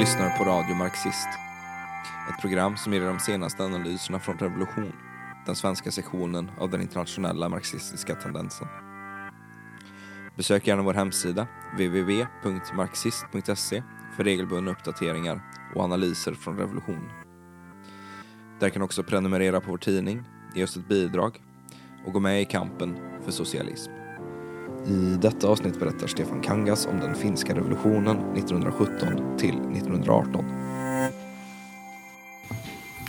lyssnar på Radio Marxist. Ett program som ger de senaste analyserna från Revolution, den svenska sektionen av den internationella marxistiska tendensen. Besök gärna vår hemsida, www.marxist.se, för regelbundna uppdateringar och analyser från Revolution. Där kan du också prenumerera på vår tidning, ge oss ett bidrag och gå med i kampen för socialism. I detta avsnitt berättar Stefan Kangas om den finska revolutionen 1917 till 1918.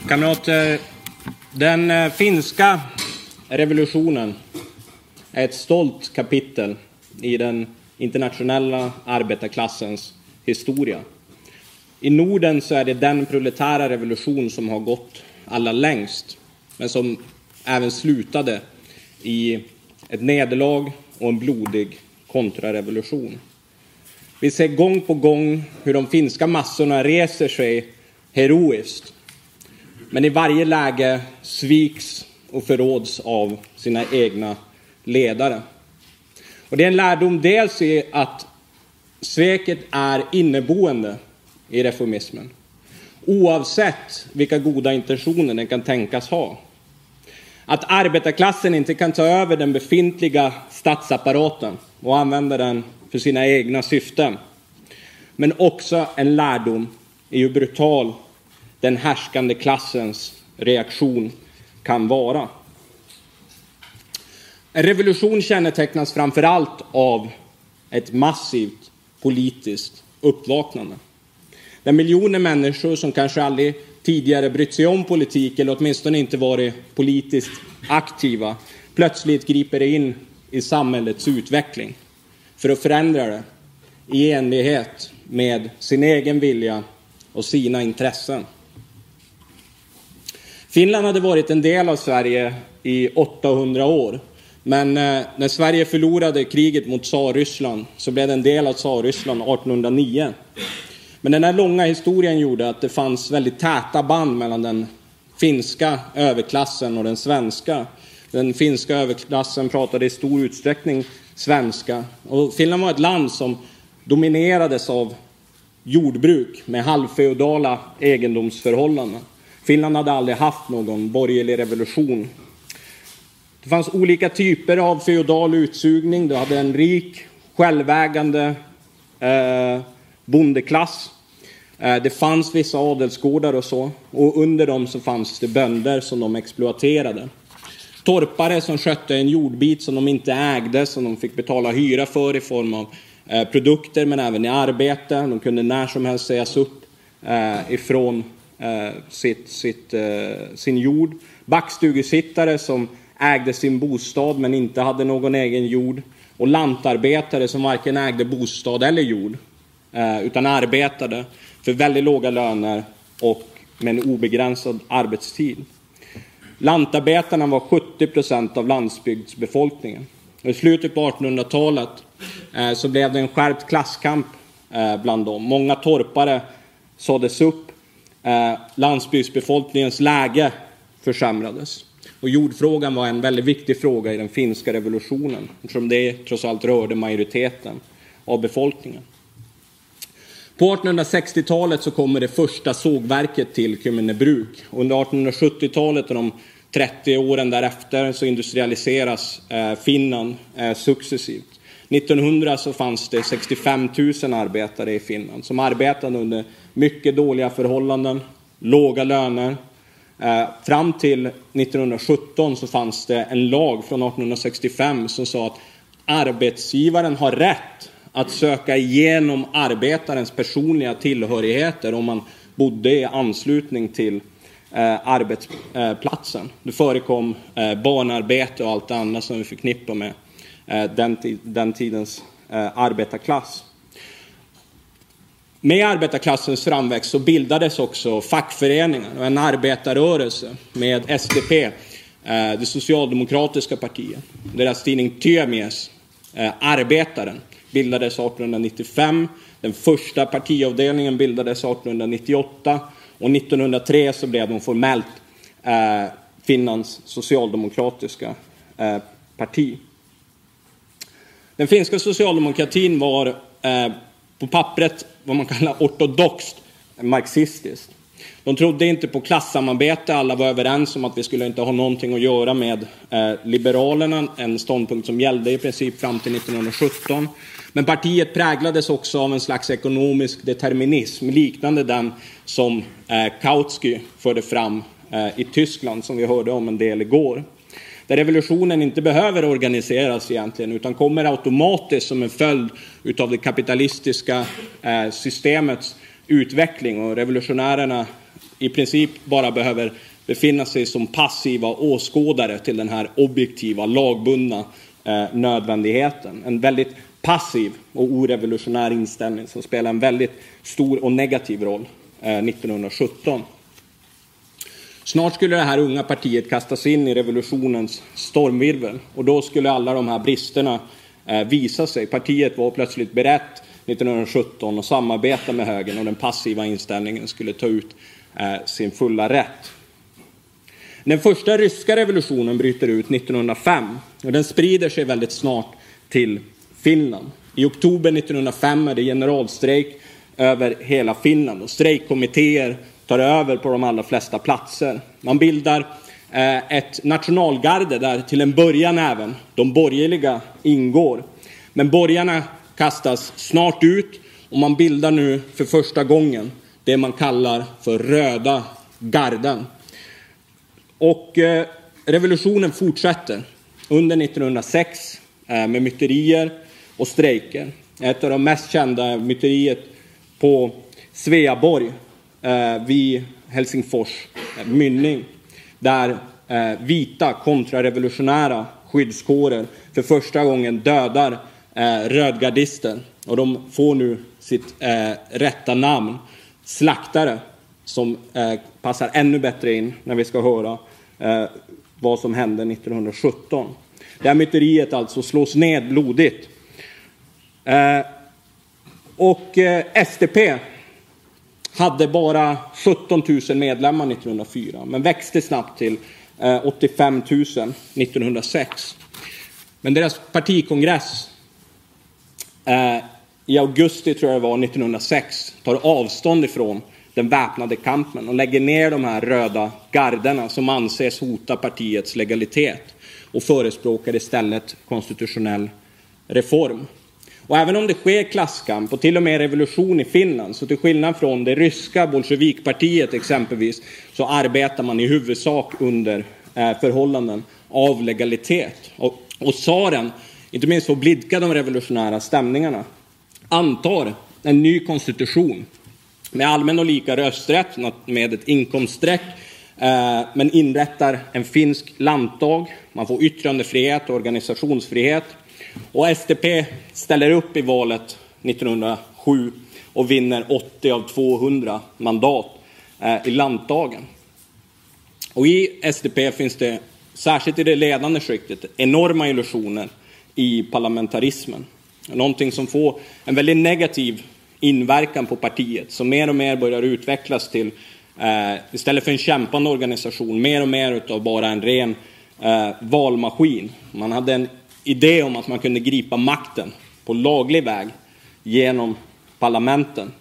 Kamrater, den eh, finska revolutionen är ett stolt kapitel i den internationella arbetarklassens historia. I Norden så är det den proletära revolution som har gått allra längst, men som även slutade i ett nederlag och en blodig kontrarevolution. Vi ser gång på gång hur de finska massorna reser sig heroiskt. Men i varje läge sviks och förråds av sina egna ledare. Och det är en lärdom dels i att sveket är inneboende i reformismen. Oavsett vilka goda intentioner den kan tänkas ha. Att arbetarklassen inte kan ta över den befintliga statsapparaten och använda den för sina egna syften. Men också en lärdom i hur brutal den härskande klassens reaktion kan vara. En revolution kännetecknas framför allt av ett massivt politiskt uppvaknande. Där miljoner människor som kanske aldrig tidigare brytt sig om politik eller åtminstone inte varit politiskt aktiva plötsligt griper in i samhällets utveckling för att förändra det i enlighet med sin egen vilja och sina intressen. Finland hade varit en del av Sverige i 800 år. Men eh, när Sverige förlorade kriget mot Tsarryssland så blev det en del av Tsarryssland 1809. Men den här långa historien gjorde att det fanns väldigt täta band mellan den finska överklassen och den svenska. Den finska överklassen pratade i stor utsträckning svenska. Och Finland var ett land som dominerades av jordbruk med halvfeodala egendomsförhållanden. Finland hade aldrig haft någon borgerlig revolution. Det fanns olika typer av feodal utsugning. Du hade en rik, självägande eh, bondeklass. Eh, det fanns vissa adelsgårdar och så. Och under dem så fanns det bönder som de exploaterade. Torpare som skötte en jordbit som de inte ägde, som de fick betala hyra för i form av eh, produkter men även i arbete. De kunde när som helst sägas upp eh, ifrån sitt, sitt, sin jord. Backstugesittare som ägde sin bostad men inte hade någon egen jord. Och lantarbetare som varken ägde bostad eller jord Eh, utan arbetade för väldigt låga löner och med en obegränsad arbetstid. Lantarbetarna var 70 procent av landsbygdsbefolkningen. I slutet på 1800-talet eh, så blev det en skärpt klasskamp eh, bland dem. Många torpare såddes upp. Landsbygdsbefolkningens läge försämrades. Och jordfrågan var en väldigt viktig fråga i den finska revolutionen eftersom det trots allt rörde majoriteten av befolkningen. På 1860-talet så kommer det första sågverket till Kymmenebruk. Under 1870-talet och de 30 åren därefter så industrialiseras eh, Finland eh, successivt. 1900 så fanns det 65 000 arbetare i Finland som arbetade under mycket dåliga förhållanden, låga löner. Eh, fram till 1917 så fanns det en lag från 1865 som sa att arbetsgivaren har rätt att söka igenom arbetarens personliga tillhörigheter om man bodde i anslutning till eh, arbetsplatsen. Eh, det förekom eh, barnarbete och allt det andra som vi förknippar med eh, den, den tidens eh, arbetarklass. Med arbetarklassens framväxt så bildades också fackföreningar och en arbetarrörelse med SDP, eh, det socialdemokratiska partiet. Deras tidning Työmies, eh, Arbetaren, bildades 1895. Den första partiavdelningen bildades 1898 och 1903 så blev de formellt eh, Finlands socialdemokratiska eh, parti. Den finska socialdemokratin var eh, på pappret vad man kallar ortodoxt marxistiskt. De trodde inte på klassamarbete, alla var överens om att vi skulle inte ha någonting att göra med eh, Liberalerna, en ståndpunkt som gällde i princip fram till 1917. Men partiet präglades också av en slags ekonomisk determinism liknande den som eh, Kautsky förde fram eh, i Tyskland, som vi hörde om en del igår. Där revolutionen inte behöver organiseras egentligen, utan kommer automatiskt som en följd utav det kapitalistiska eh, systemets utveckling och revolutionärerna i princip bara behöver befinna sig som passiva åskådare till den här objektiva, lagbundna eh, nödvändigheten. En väldigt passiv och orevolutionär inställning som spelar en väldigt stor och negativ roll eh, 1917. Snart skulle det här unga partiet kastas in i revolutionens stormvirvel och då skulle alla de här bristerna eh, visa sig. Partiet var plötsligt berett 1917 att samarbeta med högern och den passiva inställningen skulle ta ut eh, sin fulla rätt. Den första ryska revolutionen bryter ut 1905 och den sprider sig väldigt snart till Finland. I oktober 1905 är det generalstrejk över hela Finland och strejkkommittéer tar över på de allra flesta platser. Man bildar eh, ett nationalgarde där till en början även de borgerliga ingår. Men borgarna kastas snart ut och man bildar nu för första gången det man kallar för röda garden. Och eh, revolutionen fortsätter under 1906 eh, med myterier och strejker. Ett av de mest kända myteriet på Sveaborg eh, vid Helsingfors eh, mynning där eh, vita kontrarevolutionära skyddskårer för första gången dödar eh, rödgardister och de får nu sitt eh, rätta namn, slaktare, som eh, passar ännu bättre in när vi ska höra eh, vad som hände 1917. Det här myteriet alltså slås ned blodigt. Eh, och eh, SDP hade bara 17 000 medlemmar 1904, men växte snabbt till 85 000 1906. Men deras partikongress eh, i augusti, tror jag det var, 1906 tar avstånd ifrån den väpnade kampen och lägger ner de här röda garderna som anses hota partiets legalitet och förespråkar istället konstitutionell reform. Och även om det sker klasskamp och till och med revolution i Finland, så till skillnad från det ryska bolsjevikpartiet exempelvis, så arbetar man i huvudsak under eh, förhållanden av legalitet. Och, och tsaren, inte minst för att blidka de revolutionära stämningarna, antar en ny konstitution med allmän och lika rösträtt med ett inkomststreck, eh, men inrättar en finsk landdag. Man får yttrandefrihet och organisationsfrihet. Och SDP ställer upp i valet 1907 och vinner 80 av 200 mandat eh, i landdagen. Och i SDP finns det, särskilt i det ledande skiktet, enorma illusioner i parlamentarismen. Någonting som får en väldigt negativ inverkan på partiet, som mer och mer börjar utvecklas till, eh, istället för en kämpande organisation, mer och mer utav bara en ren eh, valmaskin. Man hade en idé om att man kunde gripa makten på laglig väg genom parlamenten.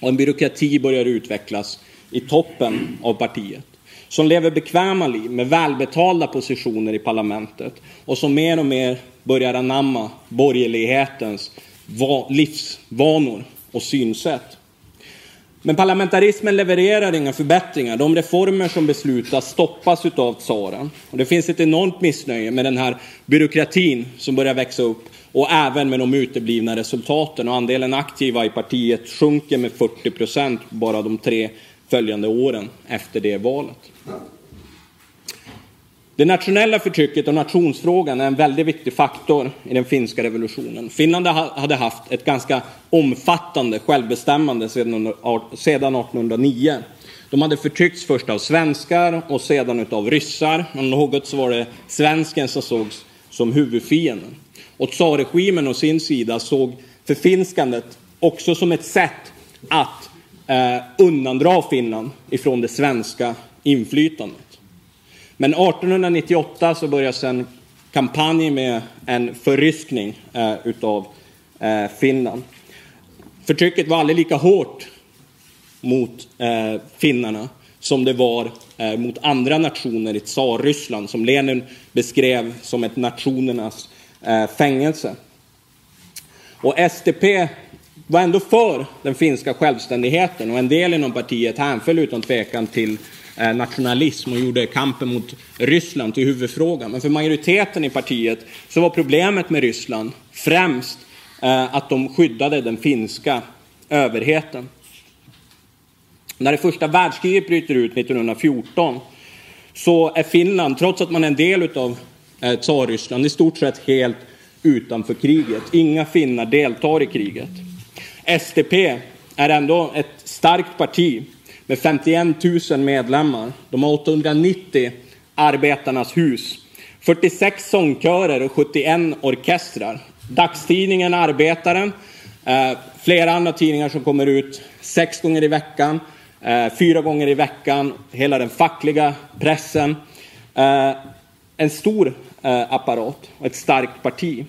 Och en byråkrati börjar utvecklas i toppen av partiet som lever bekväma liv med välbetalda positioner i parlamentet och som mer och mer börjar anamma borgerlighetens livsvanor och synsätt. Men parlamentarismen levererar inga förbättringar. De reformer som beslutas stoppas av tsaren. Och det finns ett enormt missnöje med den här byråkratin som börjar växa upp och även med de uteblivna resultaten. Och andelen aktiva i partiet sjunker med 40 procent bara de tre följande åren efter det valet. Det nationella förtrycket och nationsfrågan är en väldigt viktig faktor i den finska revolutionen. Finland hade haft ett ganska omfattande självbestämmande sedan 1809. De hade förtryckts först av svenskar och sedan av ryssar. Men något så var det svensken som sågs som huvudfienden. Och tsarregimen å sin sida såg förfinskandet också som ett sätt att eh, undandra Finland ifrån det svenska inflytandet. Men 1898 så börjar en kampanj med en förryskning eh, utav eh, Finland. Förtrycket var aldrig lika hårt mot eh, finnarna som det var eh, mot andra nationer i Tsarryssland som Lenin beskrev som ett nationernas eh, fängelse. Och SDP var ändå för den finska självständigheten och en del inom partiet hänföll utan tvekan till eh, Eh, nationalism och gjorde kampen mot Ryssland till huvudfrågan. Men för majoriteten i partiet så var problemet med Ryssland främst eh, att de skyddade den finska överheten. När det första världskriget bryter ut 1914 så är Finland, trots att man är en del av eh, Tsarryssland, i stort sett helt utanför kriget. Inga finnar deltar i kriget. SDP är ändå ett starkt parti med 51 000 medlemmar. De har 890 Arbetarnas hus, 46 sångkörer och 71 orkestrar. Dagstidningen Arbetaren, eh, flera andra tidningar som kommer ut sex gånger i veckan, eh, fyra gånger i veckan, hela den fackliga pressen. Eh, en stor apparat och ett starkt parti.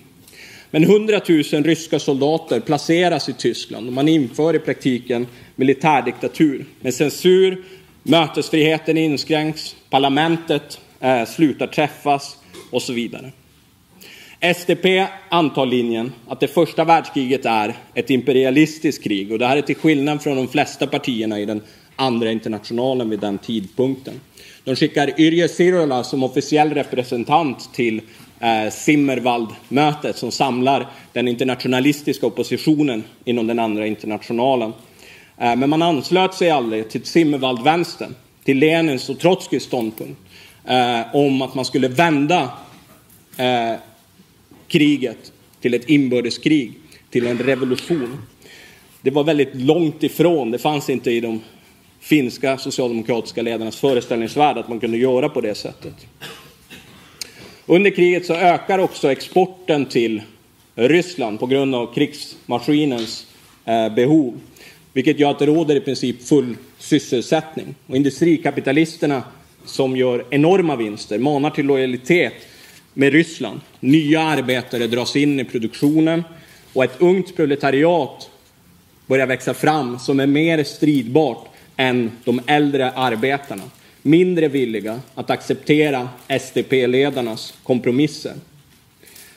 Men 100 000 ryska soldater placeras i Tyskland och man inför i praktiken militärdiktatur med censur, mötesfriheten inskränks, parlamentet eh, slutar träffas och så vidare. SDP antar linjen att det första världskriget är ett imperialistiskt krig och det här är till skillnad från de flesta partierna i den andra internationalen vid den tidpunkten. De skickar Yrje Sirula som officiell representant till Eh, Zimmerwald-mötet som samlar den internationalistiska oppositionen inom den andra internationalen. Eh, men man anslöt sig aldrig till Zimmerwald-vänstern, till Lenins och Trotskijs ståndpunkt eh, om att man skulle vända kriget till ett inbördeskrig, till en revolution. Det var väldigt långt ifrån, det fanns inte i de finska socialdemokratiska ledarnas föreställningsvärld att man kunde göra på det sättet. Under kriget så ökar också exporten till Ryssland på grund av krigsmaskinens eh, behov, vilket gör att det råder i princip full sysselsättning. Och industrikapitalisterna som gör enorma vinster manar till lojalitet med Ryssland. Nya arbetare dras in i produktionen och ett ungt proletariat börjar växa fram som är mer stridbart än de äldre arbetarna. Mindre villiga att acceptera SDP-ledarnas kompromisser.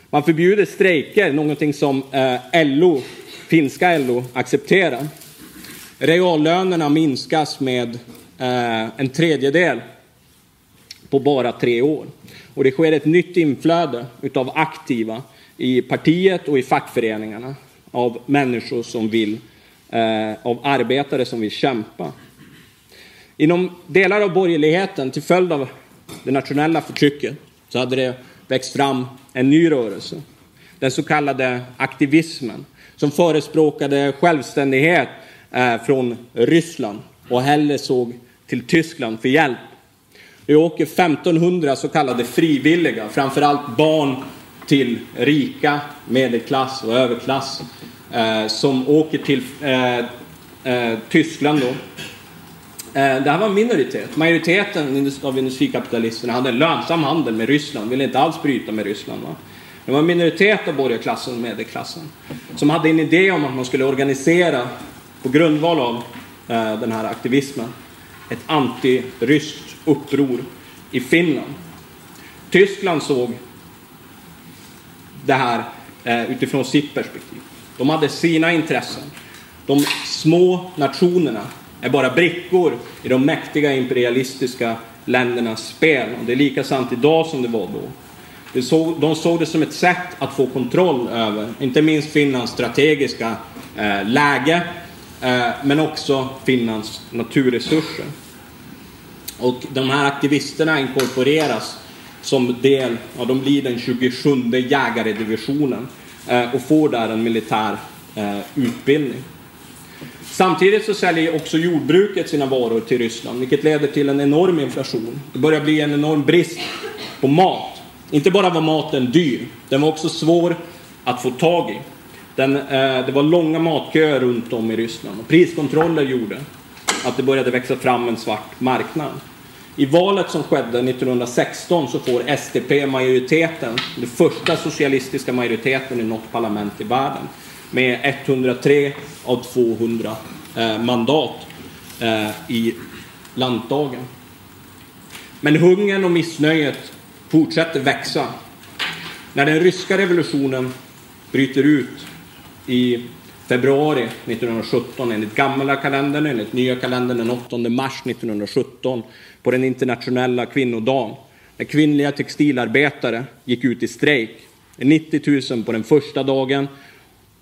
Man förbjuder strejker, någonting som eh, LO, finska LO accepterar. Reallönerna minskas med eh, en tredjedel på bara tre år. Och det sker ett nytt inflöde av aktiva i partiet och i fackföreningarna av människor som vill, eh, av arbetare som vill kämpa. Inom delar av borgerligheten, till följd av det nationella förtrycket, så hade det växt fram en ny rörelse. Den så kallade aktivismen, som förespråkade självständighet eh, från Ryssland och hellre såg till Tyskland för hjälp. Nu åker 1500 så kallade frivilliga, framförallt barn till rika, medelklass och överklass, eh, som åker till eh, Tyskland då Eh, det här var en minoritet. Majoriteten av industrikapitalisterna hade en lönsam handel med Ryssland, ville inte alls bryta med Ryssland. Va? Det var en minoritet av borgarklassen och medelklassen som hade en idé om att man skulle organisera, på grundval av eh, den här aktivismen, ett anti-ryskt uppror i Finland. Tyskland såg det här eh, utifrån sitt perspektiv. De hade sina intressen. De små nationerna är bara brickor i de mäktiga imperialistiska ländernas spel. Och det är lika sant idag som det var då. De såg, de såg det som ett sätt att få kontroll över, inte minst Finlands strategiska eh, läge, eh, men också Finlands naturresurser. Och de här aktivisterna inkorporeras som del, ja, de blir den 27 jägaredivisionen eh, och får där en militär eh, utbildning. Samtidigt så säljer också jordbruket sina varor till Ryssland, vilket leder till en enorm inflation. Det börjar bli en enorm brist på mat. Inte bara var maten dyr, den var också svår att få tag i. Den, eh, det var långa matköer runt om i Ryssland och priskontroller gjorde att det började växa fram en svart marknad. I valet som skedde 1916 så får SDP majoriteten, den första socialistiska majoriteten i något parlament i världen med 103 av 200 eh, mandat. eh, i landdagen. Men hungern och missnöjet fortsätter växa. När den ryska revolutionen bryter ut i februari 1917 enligt gamla kalendern, enligt nya kalendern den 8 mars 1917 på den internationella kvinnodagen. När kvinnliga textilarbetare gick ut i strejk. 90 000 på den första dagen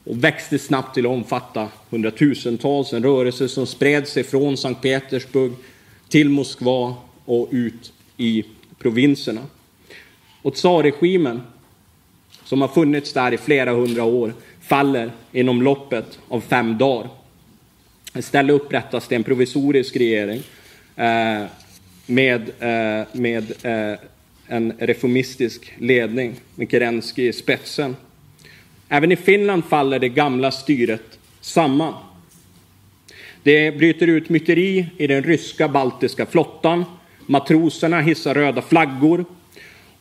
och växte snabbt till att omfatta hundratusentals. En rörelse som spred sig från Sankt Petersburg till Moskva och ut i provinserna. Och tsarregimen, som har funnits där i flera hundra år, faller inom loppet av fem dagar. Istället upprättas det en provisorisk regering eh, med, eh, med eh, en reformistisk ledning med Kerensky i spetsen. Även i Finland faller det gamla styret samman. Det bryter ut myteri i den ryska baltiska flottan. Matroserna hissar röda flaggor.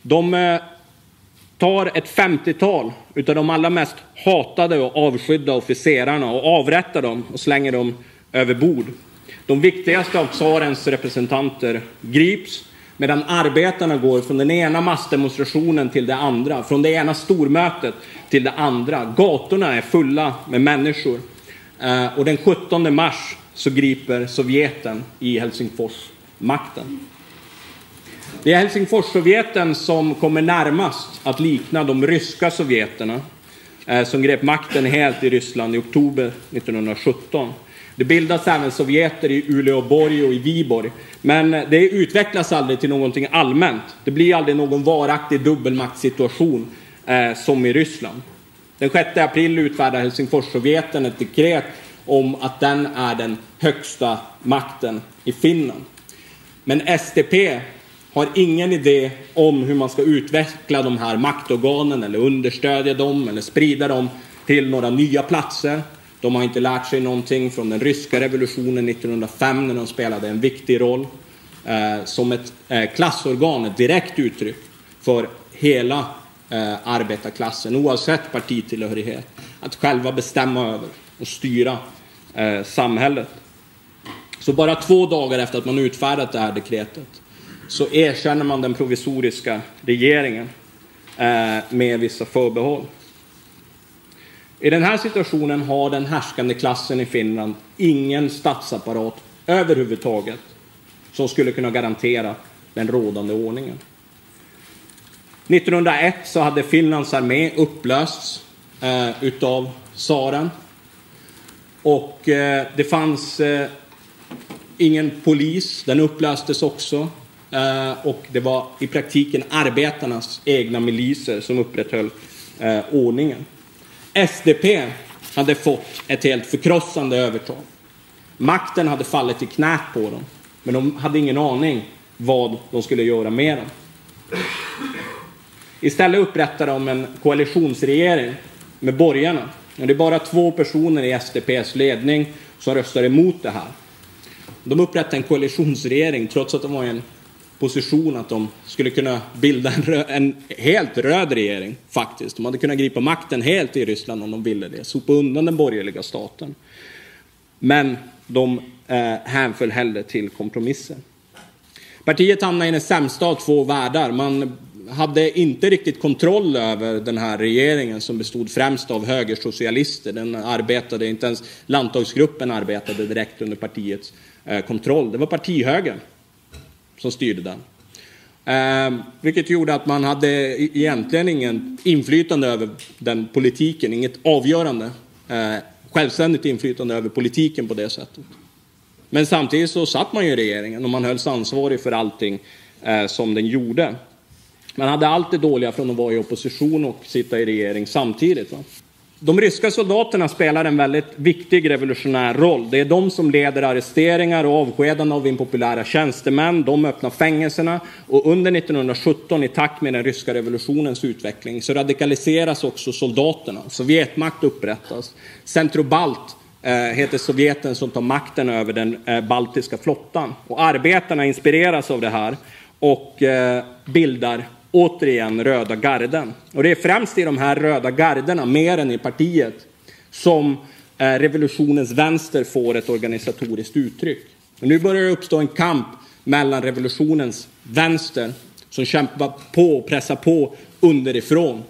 De eh, tar ett 50-tal utav de allra mest hatade och avskydda officerarna och avrättar dem och slänger dem över bord. De viktigaste av tsarens representanter grips medan arbetarna går från den ena massdemonstrationen till det andra, från det ena stormötet till det andra. Gatorna är fulla med människor. Eh, och den 17 mars så griper Sovjeten i Helsingfors makten. Det är Helsingfors-Sovjeten som kommer närmast att likna de ryska sovjeterna eh, som grep makten helt i Ryssland i oktober 1917. Det bildas även sovjeter i Uleåborg och i Viborg. Men det utvecklas aldrig till någonting allmänt. Det blir aldrig någon varaktig dubbelmaktssituation eh, som i Ryssland. Den 6 april utfärdar Helsingforssovjeten ett dekret om att den är den högsta makten i Finland. Men SDP har ingen idé om hur man ska utveckla de här maktorganen eller understödja dem eller sprida dem till några nya platser. De har inte lärt sig någonting från den ryska revolutionen 1905 när de spelade en viktig roll eh, som ett eh, klassorgan, ett direkt uttryck för hela eh, arbetarklassen oavsett partitillhörighet. Att själva bestämma över och styra eh, samhället. Så bara två dagar efter att man utfärdat det här dekretet så erkänner man den provisoriska regeringen eh, med vissa förbehåll. I den här situationen har den härskande klassen i Finland ingen statsapparat överhuvudtaget som skulle kunna garantera den rådande ordningen. 1901 så hade Finlands armé upplösts eh, utav tsaren. Och eh, det fanns eh, ingen polis, den upplöstes också. Eh, och det var i praktiken arbetarnas egna miliser som upprätthöll eh, ordningen. SDP hade fått ett helt förkrossande övertag. Makten hade fallit i knät på dem, men de hade ingen aning vad de skulle göra med den. Istället upprättade de en koalitionsregering med borgarna. Och det är bara två personer i SDPs ledning som röstar emot det här. De upprättade en koalitionsregering trots att de var i en position att de skulle kunna bilda en, rö- en helt röd regering faktiskt. De hade kunnat gripa makten helt i Ryssland om de ville det, sopa undan den borgerliga staten. Men de eh, hänföll hellre till kompromissen. Partiet hamnade i den sämsta av två världar. Man hade inte riktigt kontroll över den här regeringen som bestod främst av högersocialister. Den arbetade, inte ens landtagsgruppen arbetade direkt under partiets eh, kontroll. Det var partihögern som styrde den. Eh, vilket gjorde att man hade e- egentligen ingen inflytande över den politiken, inget avgörande eh, självständigt inflytande över politiken på det sättet. Men samtidigt så satt man ju i regeringen och man hölls ansvarig för allting eh, som den gjorde. Man hade allt det dåliga från att vara i opposition och sitta i regering samtidigt. Va? De ryska soldaterna spelar en väldigt viktig revolutionär roll. Det är de som leder arresteringar och avskedanden av impopulära tjänstemän. De öppnar fängelserna och under 1917 i takt med den ryska revolutionens utveckling så radikaliseras också soldaterna. Sovjetmakt upprättas. Centrobalt eh, heter Sovjeten som tar makten över den eh, baltiska flottan. Och arbetarna inspireras av det här och eh, bildar återigen röda garden. Och det är främst i de här röda garderna, mer än i partiet, som eh, revolutionens vänster får ett organisatoriskt uttryck. Och nu börjar det uppstå en kamp mellan revolutionens vänster som kämpar på och pressar på underifrån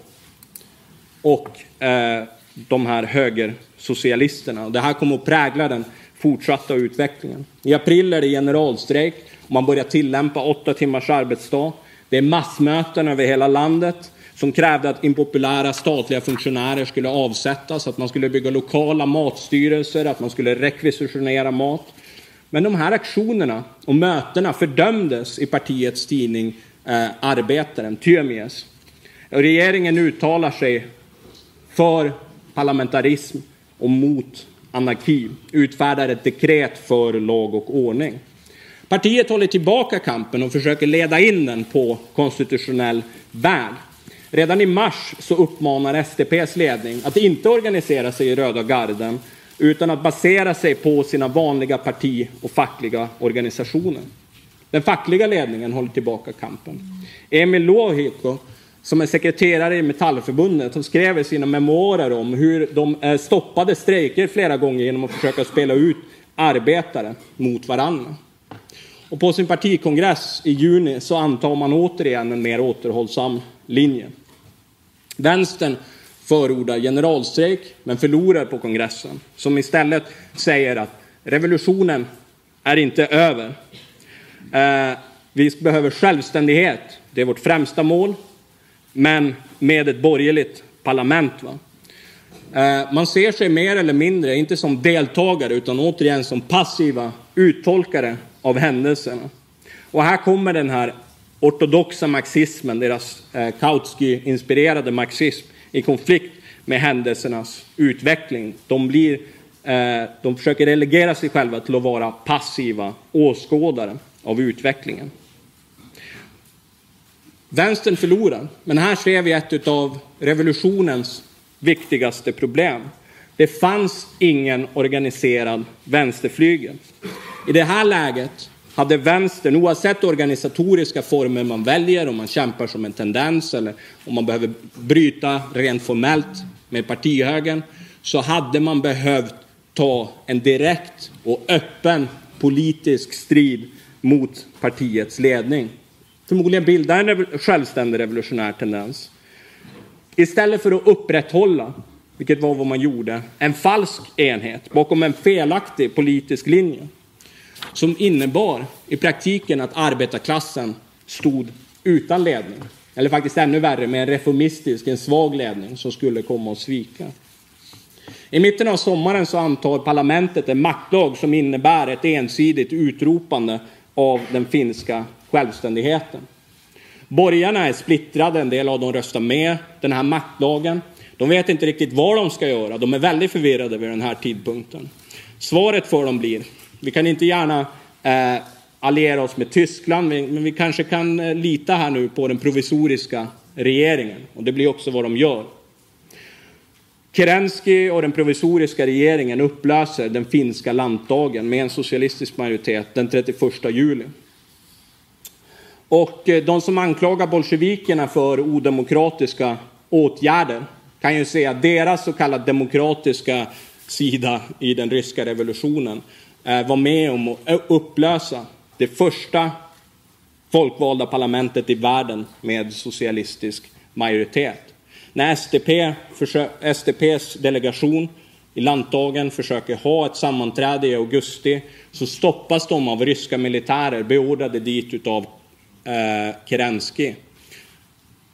och eh, de här högersocialisterna. Och det här kommer att prägla den fortsatta utvecklingen. I april är det generalstrejk och man börjar tillämpa åtta timmars arbetsdag. Det är massmöten över hela landet som krävde att impopulära statliga funktionärer skulle avsättas, att man skulle bygga lokala matstyrelser, att man skulle rekvisitionera mat. Men de här aktionerna och mötena fördömdes i partiets tidning eh, Arbetaren, Työmies. Regeringen uttalar sig för parlamentarism och mot anarki, utfärdar ett dekret för lag och ordning. Partiet håller tillbaka kampen och försöker leda in den på konstitutionell väg. Redan i mars så uppmanar STPs ledning att inte organisera sig i Röda garden utan att basera sig på sina vanliga parti och fackliga organisationer. Den fackliga ledningen håller tillbaka kampen. Emil Lohiko, som är sekreterare i Metallförbundet, som skrev i sina memoarer om hur de eh, stoppade strejker flera gånger genom att försöka spela ut arbetare mot varandra. Och på sin partikongress i juni så antar man återigen en mer återhållsam linje. Vänstern förordar generalstrejk men förlorar på kongressen som istället säger att revolutionen är inte över. Eh, vi behöver självständighet, det är vårt främsta mål, men med ett borgerligt parlament. Va? Eh, man ser sig mer eller mindre, inte som deltagare utan återigen som passiva uttolkare av händelserna. Och här kommer den här ortodoxa marxismen, deras eh, Kautsky-inspirerade marxism, i konflikt med händelsernas utveckling. De, blir, eh, de försöker relegera sig själva till att vara passiva åskådare av utvecklingen. Vänstern förlorar, men här ser vi ett av revolutionens viktigaste problem. Det fanns ingen organiserad vänsterflygel. I det här läget hade vänstern, oavsett organisatoriska former man väljer, om man kämpar som en tendens eller om man behöver bryta rent formellt med partihögern, så hade man behövt ta en direkt och öppen politisk strid mot partiets ledning. Förmodligen bilda en självständig revolutionär tendens. Istället för att upprätthålla, vilket var vad man gjorde, en falsk enhet bakom en felaktig politisk linje som innebar i praktiken att arbetarklassen stod utan ledning. Eller faktiskt ännu värre, med en reformistisk, en svag ledning som skulle komma att svika. I mitten av sommaren så antar parlamentet en maktlag som innebär ett ensidigt utropande av den finska självständigheten. Borgarna är splittrade, en del av dem röstar med den här maktlagen. De vet inte riktigt vad de ska göra, de är väldigt förvirrade vid den här tidpunkten. Svaret för dem blir vi kan inte gärna eh, alliera oss med Tyskland, men vi kanske kan eh, lita här nu på den provisoriska regeringen. Och det blir också vad de gör. Kerensky och den provisoriska regeringen upplöser den finska landdagen med en socialistisk majoritet den 31 juli. Och eh, de som anklagar bolsjevikerna för odemokratiska åtgärder kan ju se att deras så kallade demokratiska sida i den ryska revolutionen Eh, Eh, var med om att eh, upplösa det första folkvalda parlamentet i världen med socialistisk majoritet. När SDP, SDPs delegation i landtagen försöker ha ett sammanträde i augusti så stoppas de av ryska militärer beordrade dit av eh, Kerensky.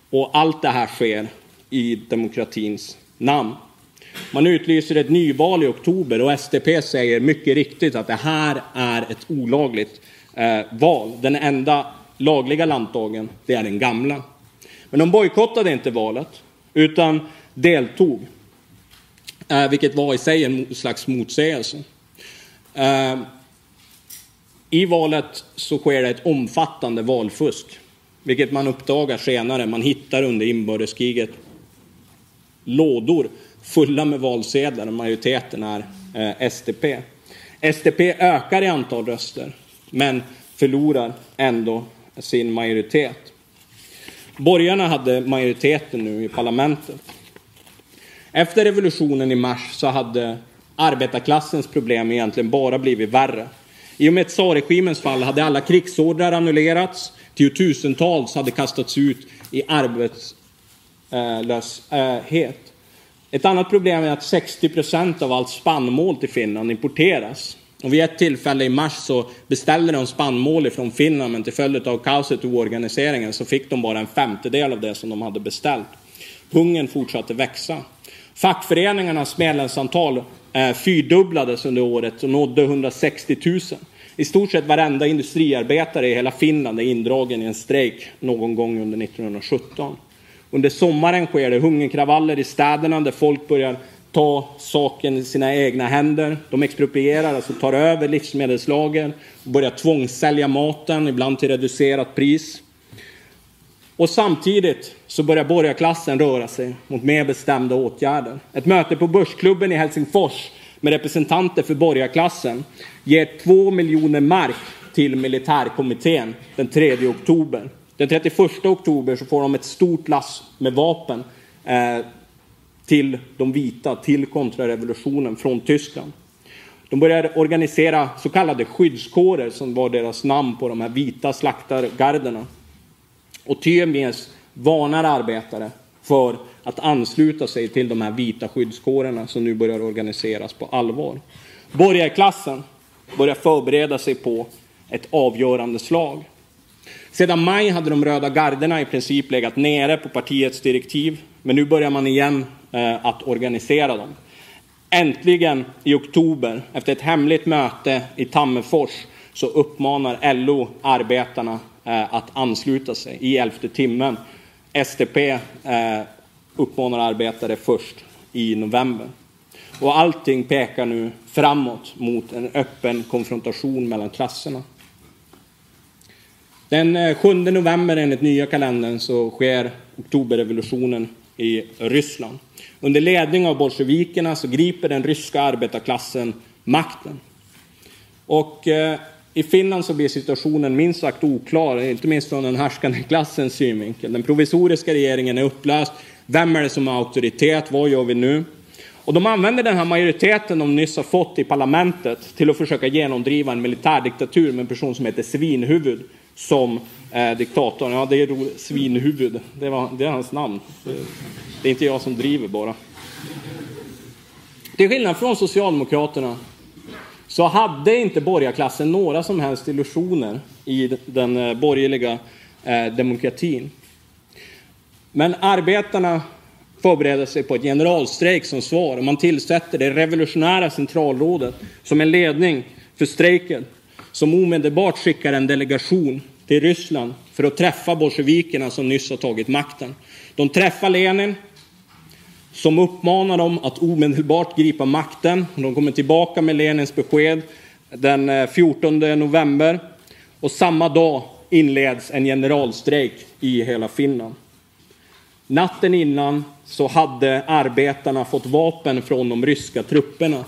Och allt det här sker i demokratins namn. Man utlyser ett nyval i oktober och SDP säger mycket riktigt att det här är ett olagligt eh, val. Den enda lagliga lantdagen det är den gamla. Men de bojkottade inte valet, utan deltog. Eh, vilket var i sig en slags motsägelse. Eh, I valet så sker det ett omfattande valfusk, vilket man uppdagar senare. Man hittar under inbördeskriget lådor fulla med valsedlar och majoriteten är eh, SDP. SDP ökar i antal röster men förlorar ändå sin majoritet. Borgarna hade majoriteten nu i parlamentet. Efter revolutionen i mars så hade arbetarklassens problem egentligen bara blivit värre. I och med tsarregimens fall hade alla krigsordrar annullerats, tiotusentals hade kastats ut i arbetslöshet. Eh, eh, ett annat problem är att 60 procent av allt spannmål till Finland importeras. Och vid ett tillfälle i mars så beställde de spannmål från Finland men till följd av kaoset och oorganiseringen så fick de bara en femtedel av det som de hade beställt. Hungern fortsatte växa. Fackföreningarnas medlemsantal eh, fyrdubblades under året och nådde 160 000. I stort sett varenda industriarbetare i hela Finland är indragen i en strejk någon gång under 1917. Under sommaren sker det hungerkravaller i städerna där folk börjar ta saken i sina egna händer. De exproprierar, alltså tar över livsmedelslagen och börjar tvångssälja maten, ibland till reducerat pris. Och samtidigt så börjar borgarklassen röra sig mot mer bestämda åtgärder. Ett möte på Börsklubben i Helsingfors med representanter för borgarklassen ger två miljoner mark till militärkommittén den 3 oktober. Den 31 oktober så får de ett stort lass med vapen eh, till de vita, till kontrarevolutionen från Tyskland. De började organisera så kallade skyddskårer som var deras namn på de här vita slaktargarderna. Och Tyemies varnar arbetare för att ansluta sig till de här vita skyddskårerna som nu börjar organiseras på allvar. Borgarklassen börjar förbereda sig på ett avgörande slag. Sedan maj hade de röda garderna i princip legat nere på partiets direktiv, men nu börjar man igen eh, att organisera dem. Äntligen i oktober, efter ett hemligt möte i Tammerfors, så uppmanar LO arbetarna eh, att ansluta sig i elfte timmen. STP eh, uppmanar arbetare först i november. Och allting pekar nu framåt mot en öppen konfrontation mellan klasserna. Den eh, 7 november enligt nya kalendern så sker oktoberrevolutionen i Ryssland. Under ledning av bolsjevikerna så griper den ryska arbetarklassen makten. Och eh, i Finland så blir situationen minst sagt oklar, inte minst från den härskande klassens synvinkel. Den provisoriska regeringen är upplöst. Vem är det som har auktoritet? Vad gör vi nu? Och de använder den här majoriteten de nyss har fått i parlamentet till att försöka genomdriva en militärdiktatur med en person som heter Svinhuvud som eh, diktatorn. Ja, det är Svinhuvud. Det, var, det är hans namn. Det är inte jag som driver bara. Till skillnad från Socialdemokraterna så hade inte borgarklassen några som helst illusioner i den eh, borgerliga eh, demokratin. Men arbetarna förbereder sig på ett generalstrejk som svar och man tillsätter det revolutionära centralrådet som en ledning för strejken som omedelbart skickar en delegation till Ryssland för att träffa bolsjevikerna som nyss har tagit makten. De träffar Lenin som uppmanar dem att omedelbart gripa makten. De kommer tillbaka med Lenins besked den eh, 14 november och samma dag inleds en generalstrejk i hela Finland. Natten innan så hade arbetarna fått vapen från de ryska trupperna.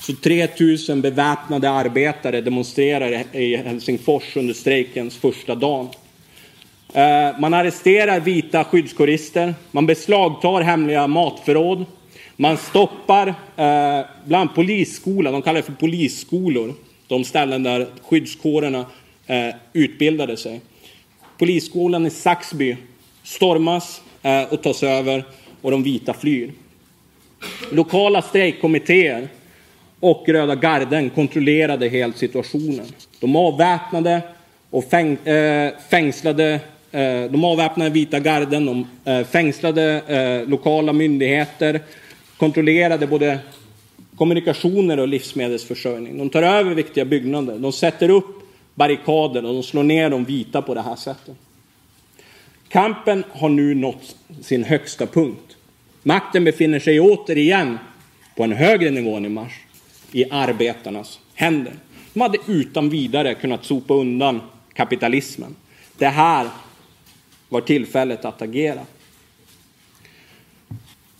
Så 3000 beväpnade arbetare demonstrerar i Helsingfors under strejkens första dag. Eh, man arresterar vita skyddskårister, man beslagtar hemliga matförråd, man stoppar eh, bland polisskolan, de kallar det för polisskolor, de ställen där skyddskårerna eh, utbildade sig. Polisskolan i Saxby stormas och tas över och de vita flyr. Lokala strejkkommittéer och Röda garden kontrollerade helt situationen. De avväpnade och fäng, eh, fängslade eh, de avväpnade vita garden, de eh, fängslade eh, lokala myndigheter, kontrollerade både kommunikationer och livsmedelsförsörjning. De tar över viktiga byggnader, de sätter upp barrikader och de slår ner de vita på det här sättet. Kampen har nu nått sin högsta punkt. Makten befinner sig återigen på en högre nivå än i mars i arbetarnas händer. De hade utan vidare kunnat sopa undan kapitalismen. Det här var tillfället att agera.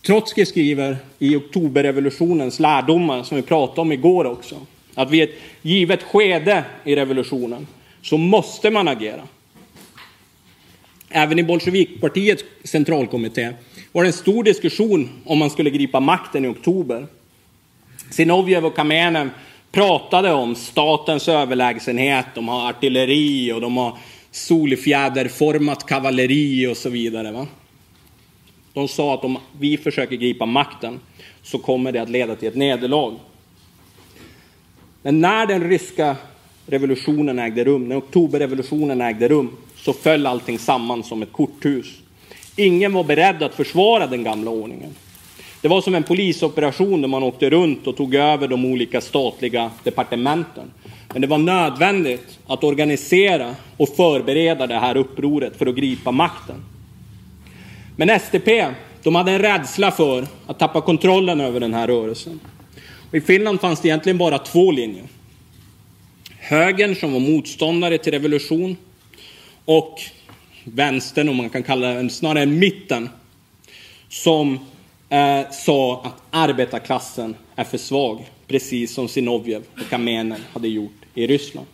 Trotskij skriver i oktoberrevolutionens lärdomar, som vi pratade om igår också, att vid ett givet skede i revolutionen så måste man agera. Även i Bolsjevikpartiets centralkommitté var det en stor diskussion om man skulle gripa makten i oktober. Zinovjev och Kamenev pratade om statens överlägsenhet. De har artilleri och de har solfjäderformat kavalleri och så vidare. Va? De sa att om vi försöker gripa makten så kommer det att leda till ett nederlag. Men när den ryska revolutionen ägde rum, när oktoberrevolutionen ägde rum, så föll allting samman som ett korthus. Ingen var beredd att försvara den gamla ordningen. Det var som en polisoperation där man åkte runt och tog över de olika statliga departementen. Men det var nödvändigt att organisera och förbereda det här upproret för att gripa makten. Men SDP, de hade en rädsla för att tappa kontrollen över den här rörelsen. Och I Finland fanns det egentligen bara två linjer. Högern som var motståndare till revolution och vänstern, om man kan kalla den snarare mitten, som eh, sa att arbetarklassen är för svag, precis som Zinovjev och Kamenev hade gjort i Ryssland.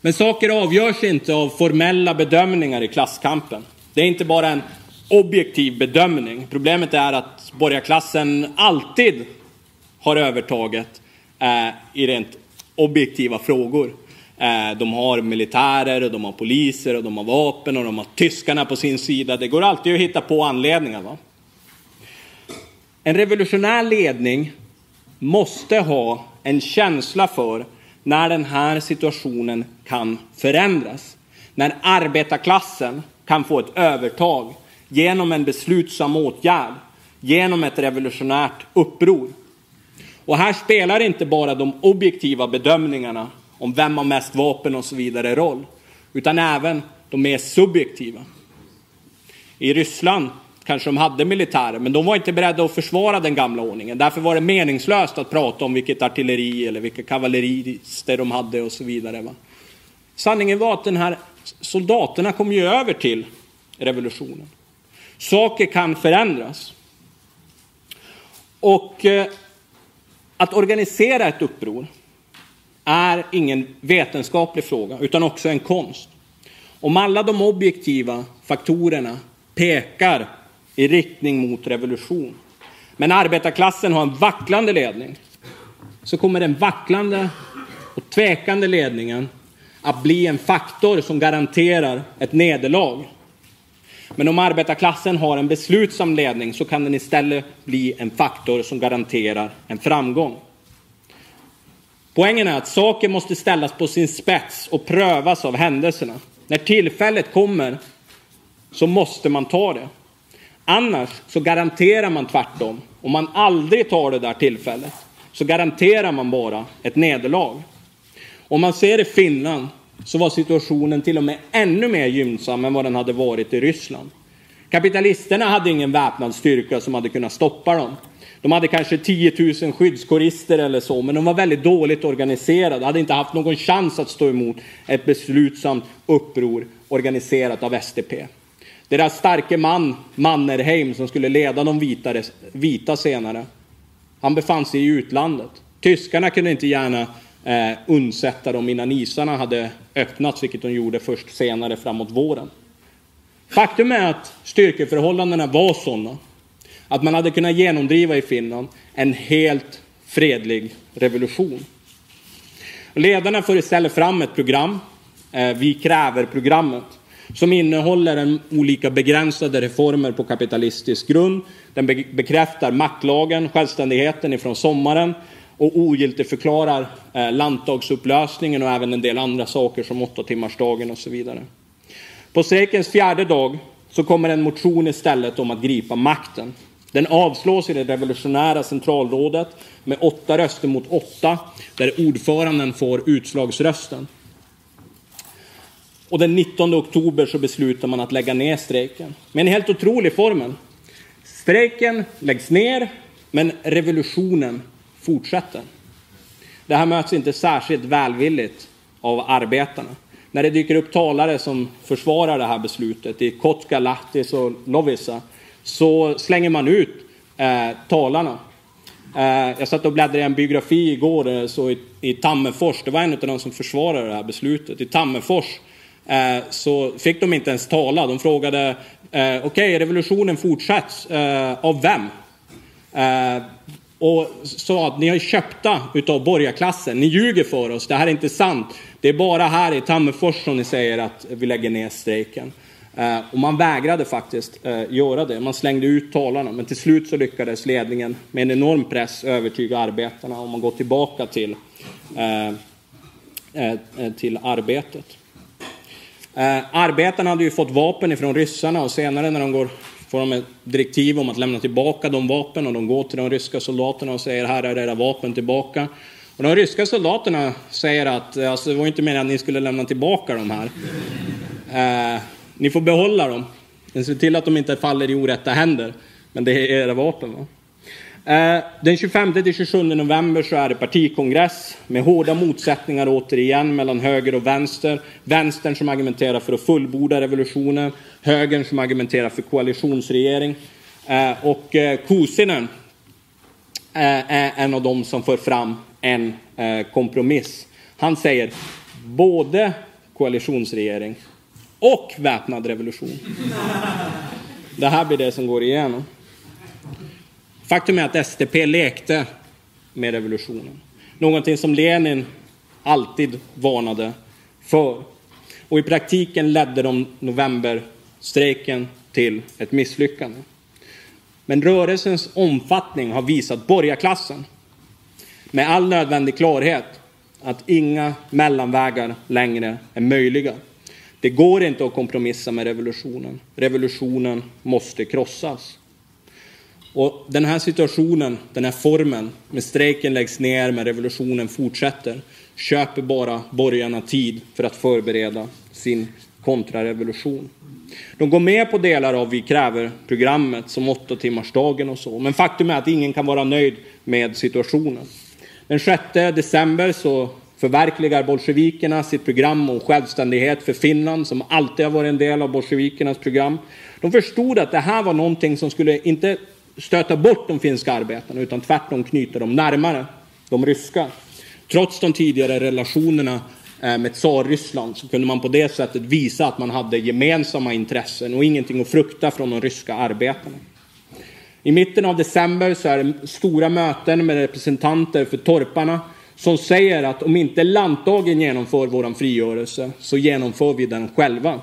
Men saker avgörs inte av formella bedömningar i klasskampen. Det är inte bara en objektiv bedömning. Problemet är att borgarklassen alltid har övertaget eh, i rent objektiva frågor. Eh, de har militärer, och de har poliser, och de har vapen och de har tyskarna på sin sida. Det går alltid att hitta på anledningar. Va? En revolutionär ledning måste ha en känsla för när den här situationen kan förändras. När arbetarklassen kan få ett övertag genom en beslutsam åtgärd, genom ett revolutionärt uppror. Och här spelar inte bara de objektiva bedömningarna om vem har mest vapen och så vidare roll, utan även de mer subjektiva. I Ryssland kanske de hade militärer, men de var inte beredda att försvara den gamla ordningen. Därför var det meningslöst att prata om vilket artilleri eller vilka kavallerister de hade och så vidare. Va? Sanningen var att den här soldaterna kom ju över till revolutionen. Saker kan förändras. Och eh, att organisera ett uppror är ingen vetenskaplig fråga, utan också en konst. Om alla de objektiva faktorerna pekar i riktning mot revolution, men arbetarklassen har en vacklande ledning, så kommer den vacklande och tvekande ledningen att bli en faktor som garanterar ett nederlag. Men om arbetarklassen har en beslutsam ledning så kan den istället bli en faktor som garanterar en framgång. Poängen är att saker måste ställas på sin spets och prövas av händelserna. När tillfället kommer så måste man ta det. Annars så garanterar man tvärtom. Om man aldrig tar det där tillfället så garanterar man bara ett nederlag. Om man ser i Finland så var situationen till och med ännu mer gynnsam än vad den hade varit i Ryssland. Kapitalisterna hade ingen väpnad styrka som hade kunnat stoppa dem. De hade kanske 10 000 skyddskorister eller så, men de var väldigt dåligt organiserade, hade inte haft någon chans att stå emot ett beslutsamt uppror organiserat av SDP. Deras starke man, Mannerheim, som skulle leda de vita, vita senare, han befann sig i utlandet. Tyskarna kunde inte gärna eh, undsätta dem innan isarna hade öppnats, vilket de gjorde först senare framåt våren. Faktum är att styrkeförhållandena var sådana att man hade kunnat genomdriva i Finland en helt fredlig revolution. Ledarna för istället fram ett program, eh, Vi kräver-programmet, som innehåller en olika begränsade reformer på kapitalistisk grund. Den bekräftar maktlagen, självständigheten ifrån sommaren och ogiltigförklarar eh, landtagsupplösningen och även en del andra saker som åttatimmarsdagen och så vidare. På strejkens fjärde dag så kommer en motion istället om att gripa makten. Den avslås i det revolutionära centralrådet med åtta röster mot åtta, där ordföranden får utslagsrösten. Och den 19 oktober så beslutar man att lägga ner strejken. Med en helt otrolig formel. Strejken läggs ner, men revolutionen fortsätter. Det här möts inte särskilt välvilligt av arbetarna. När det dyker upp talare som försvarar det här beslutet i Kotka, Lahtis och Lovisa så slänger man ut eh, talarna. Eh, jag satt och bläddrade i en biografi igår eh, så i, i Tammerfors. Det var en av de som försvarade det här beslutet. I Tammerfors eh, så fick de inte ens tala. De frågade eh, okej, okay, revolutionen fortsätts. Eh, av vem? Eh, och sa att ni är köpta utav borgarklassen. Ni ljuger för oss. Det här är inte sant. Det är bara här i Tammerfors som ni säger att vi lägger ner strejken. Eh, och man vägrade faktiskt eh, göra det. Man slängde ut talarna. Men till slut så lyckades ledningen med en enorm press övertyga arbetarna om att gå tillbaka till, eh, eh, eh, till arbetet. Eh, arbetarna hade ju fått vapen ifrån ryssarna och senare när de går får de ett direktiv om att lämna tillbaka de vapen och de går till de ryska soldaterna och säger här är era vapen tillbaka. Och de ryska soldaterna säger att eh, alltså, det var inte meningen att ni skulle lämna tillbaka de här. Eh, ni får behålla dem. Se till att de inte faller i orätta händer. Men det är era vapen. Va? Eh, den 25-27 november så är det partikongress med hårda motsättningar återigen mellan höger och vänster. Vänstern som argumenterar för att fullborda revolutionen, högern som argumenterar för koalitionsregering. Eh, och eh, Kosinen är en av dem som för fram en kompromiss. Han säger både koalitionsregering och väpnad revolution. Det här blir det som går igenom. Faktum är att SDP lekte med revolutionen. Någonting som Lenin alltid varnade för. Och i praktiken ledde de novemberstrejken till ett misslyckande. Men rörelsens omfattning har visat borgarklassen med all nödvändig klarhet att inga mellanvägar längre är möjliga. Det går inte att kompromissa med revolutionen. Revolutionen måste krossas. Och den här situationen, den här formen, med strejken läggs ner, men revolutionen fortsätter, köper bara borgarna tid för att förbereda sin kontrarevolution. De går med på delar av Vi kräver-programmet, som åtta timmars dagen och så, men faktum är att ingen kan vara nöjd med situationen. Den 6 december så förverkligar bolsjevikerna sitt program om självständighet för Finland, som alltid har varit en del av bolsjevikernas program. De förstod att det här var någonting som skulle inte stöta bort de finska arbetarna utan tvärtom knyta dem närmare de ryska. Trots de tidigare relationerna eh, med Tsarryssland så kunde man på det sättet visa att man hade gemensamma intressen och ingenting att frukta från de ryska arbetarna. I mitten av december så är det stora möten med representanter för torparna som säger att om inte lantdagen genomför vår frigörelse så genomför vi den själva.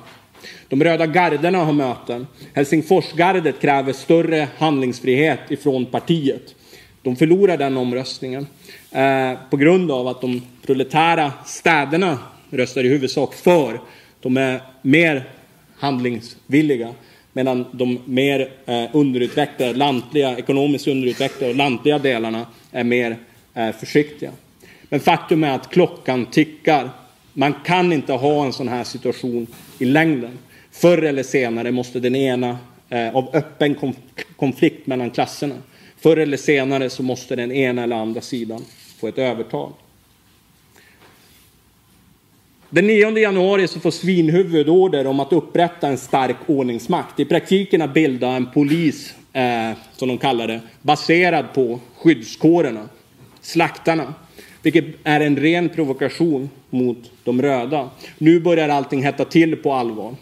De röda garderna har möten. Helsingforsgardet kräver större handlingsfrihet ifrån partiet. De förlorar den omröstningen eh, på grund av att de proletära städerna röstar i huvudsak för. De är mer handlingsvilliga medan de mer eh, underutvecklade, lantliga, ekonomiskt underutvecklade och lantliga delarna är mer eh, försiktiga. Men faktum är att klockan tickar. Man kan inte ha en sån här situation i längden. Förr eller senare måste den ena, eh, av öppen konflikt mellan klasserna, förr eller senare så måste den ena eller andra sidan få ett övertag. Den 9 januari så får Svinhuvud order om att upprätta en stark ordningsmakt. I praktiken att bilda en polis, eh, som de kallar det, baserad på skyddskårerna, slaktarna. Vilket är en ren provokation mot de röda. Nu börjar allting hetta till på allvar.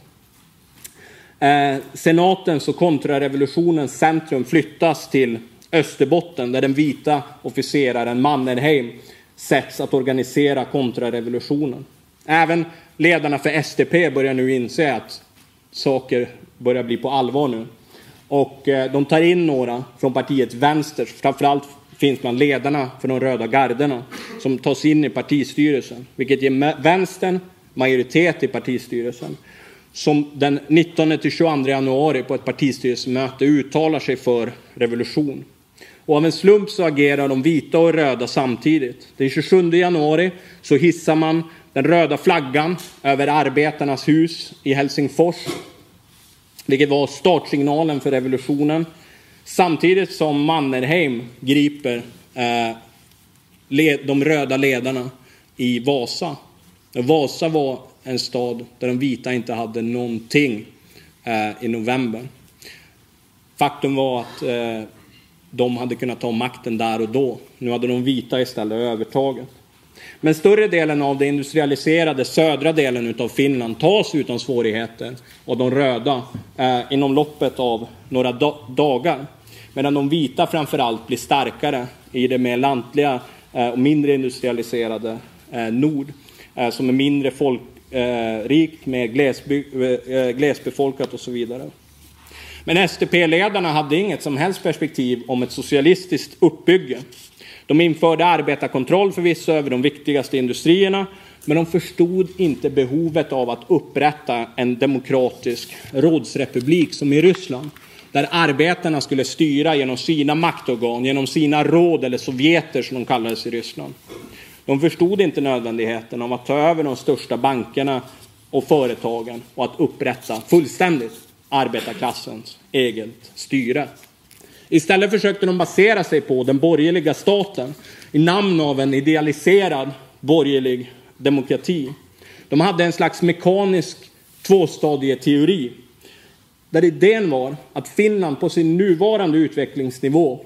Eh, senatens och kontrarevolutionens centrum flyttas till Österbotten där den vita officeraren Mannerheim sätts att organisera kontrarevolutionen. Även ledarna för SDP börjar nu inse att saker börjar bli på allvar nu. Och eh, de tar in några från partiet vänster, framförallt finns bland ledarna för de röda garderna, som tas in i partistyrelsen, vilket ger vänstern majoritet i partistyrelsen som den 19 till 22 januari på ett partistyrelsemöte uttalar sig för revolution. Och av en slump så agerar de vita och röda samtidigt. Den 27 januari så hissar man den röda flaggan över arbetarnas hus i Helsingfors, vilket var startsignalen för revolutionen. Samtidigt som Mannerheim griper eh, de röda ledarna i Vasa. Vasa var en stad där de vita inte hade någonting eh, i november. Faktum var att eh, de hade kunnat ta makten där och då. Nu hade de vita istället övertaget. Men större delen av den industrialiserade södra delen av Finland tas utan svårigheter av de röda eh, inom loppet av några da dagar. medan de vita framför allt blir starkare i det mer lantliga eh, och mindre industrialiserade eh, nord, eh, som är mindre folkrikt, eh, mer eh, glesbefolkat och så vidare. Men SDP-ledarna hade inget som helst perspektiv om ett socialistiskt uppbygge. De införde arbetarkontroll förvisso över de viktigaste industrierna, men de förstod inte behovet av att upprätta en demokratisk rådsrepublik som i Ryssland, där arbetarna skulle styra genom sina maktorgan, genom sina råd eller sovjeter som de kallades i Ryssland. De förstod inte nödvändigheten av att ta över de största bankerna och företagen och att upprätta fullständigt arbetarklassens eget styre. Istället försökte de basera sig på den borgerliga staten i namn av en idealiserad borgerlig demokrati. De hade en slags mekanisk tvåstadieteori där idén var att Finland på sin nuvarande utvecklingsnivå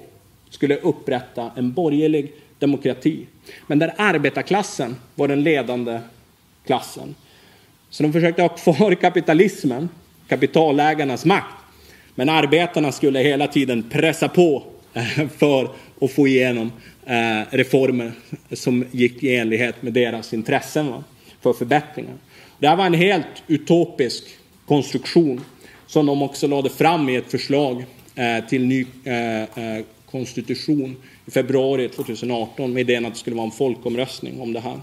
skulle upprätta en borgerlig demokrati. Men där arbetarklassen var den ledande klassen. Så de försökte ha kvar kapitalismen, kapitalägarnas makt. Men arbetarna skulle hela tiden pressa på eh, för att få igenom eh, reformer som gick i enlighet med deras intressen för förbättringar. Det här var en helt utopisk konstruktion som de också lade fram i ett förslag eh, till ny konstitution i februari 2018 med idén att det skulle vara en folkomröstning om det här.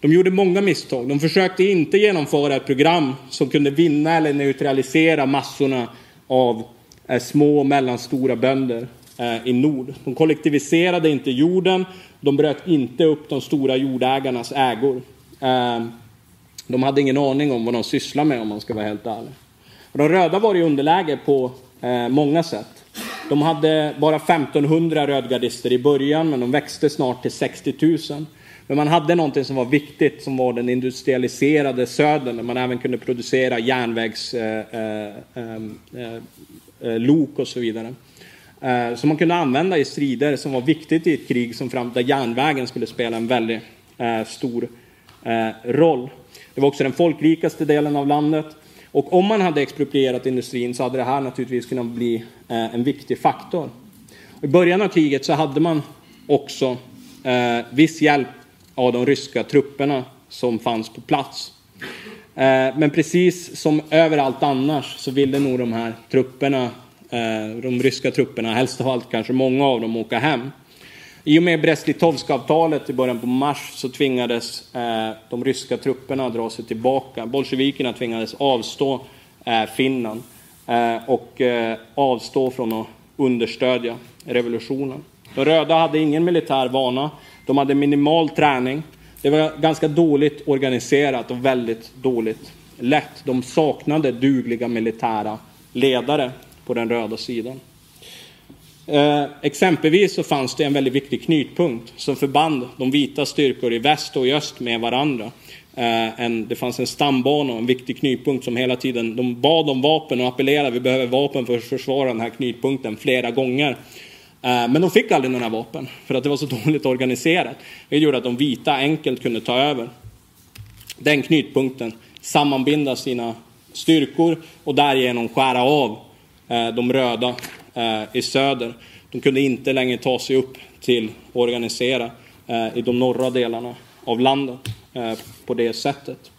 De gjorde många misstag. De försökte inte genomföra ett program som kunde vinna eller neutralisera massorna av eh, små och mellanstora bönder eh, i nord. De kollektiviserade inte jorden. De bröt inte upp de stora jordägarnas ägor. Eh, de hade ingen aning om vad de sysslade med om man ska vara helt ärlig. De röda var i underläge på många sätt. De hade bara 1500 rödgardister i början, men de växte snart till 60 000. Men man hade någonting som var viktigt, som var den industrialiserade södern, där man även kunde producera järnvägslok eh, eh, eh, eh, eh och så vidare. Eh, som man kunde använda i strider som var viktigt i ett krig som fram, där järnvägen skulle spela en väldigt stor roll. Det var också den folkrikaste delen av landet. Och om man hade exproprierat industrin så hade det här naturligtvis kunnat bli en viktig faktor. I början av kriget så hade man också viss hjälp av de ryska trupperna som fanns på plats. Eh, men precis som överallt annars så ville nog de här trupperna, eh, de ryska trupperna, helst av allt kanske många av dem, åka hem. I och med Brest-Litovsk-avtalet i början på mars så tvingades eh, de ryska trupperna dra sig tillbaka. Bolsjevikerna tvingades avstå Finland och avstå från att understödja revolutionen. De röda hade ingen militär vana. De hade minimal träning. Det var ganska dåligt organiserat och väldigt dåligt lett. De saknade dugliga militära ledare på den röda sidan. Eh, exempelvis så fanns det en väldigt viktig knutpunkt som förband de vita styrkor i väst och i öst med varandra. Eh, en, det fanns en stambana och en viktig knutpunkt som hela tiden de bad om vapen och appellerade vi behöver vapen för att försvara den här knutpunkten flera gånger. Eh, men de fick aldrig några vapen för att det var så dåligt organiserat. Det gjorde att de vita enkelt kunde ta över den knutpunkten, sammanbinda sina styrkor och därigenom skära av eh, de röda eh, i söder. De kunde inte längre ta sig upp till att organisera i de norra delarna av landet på det sättet.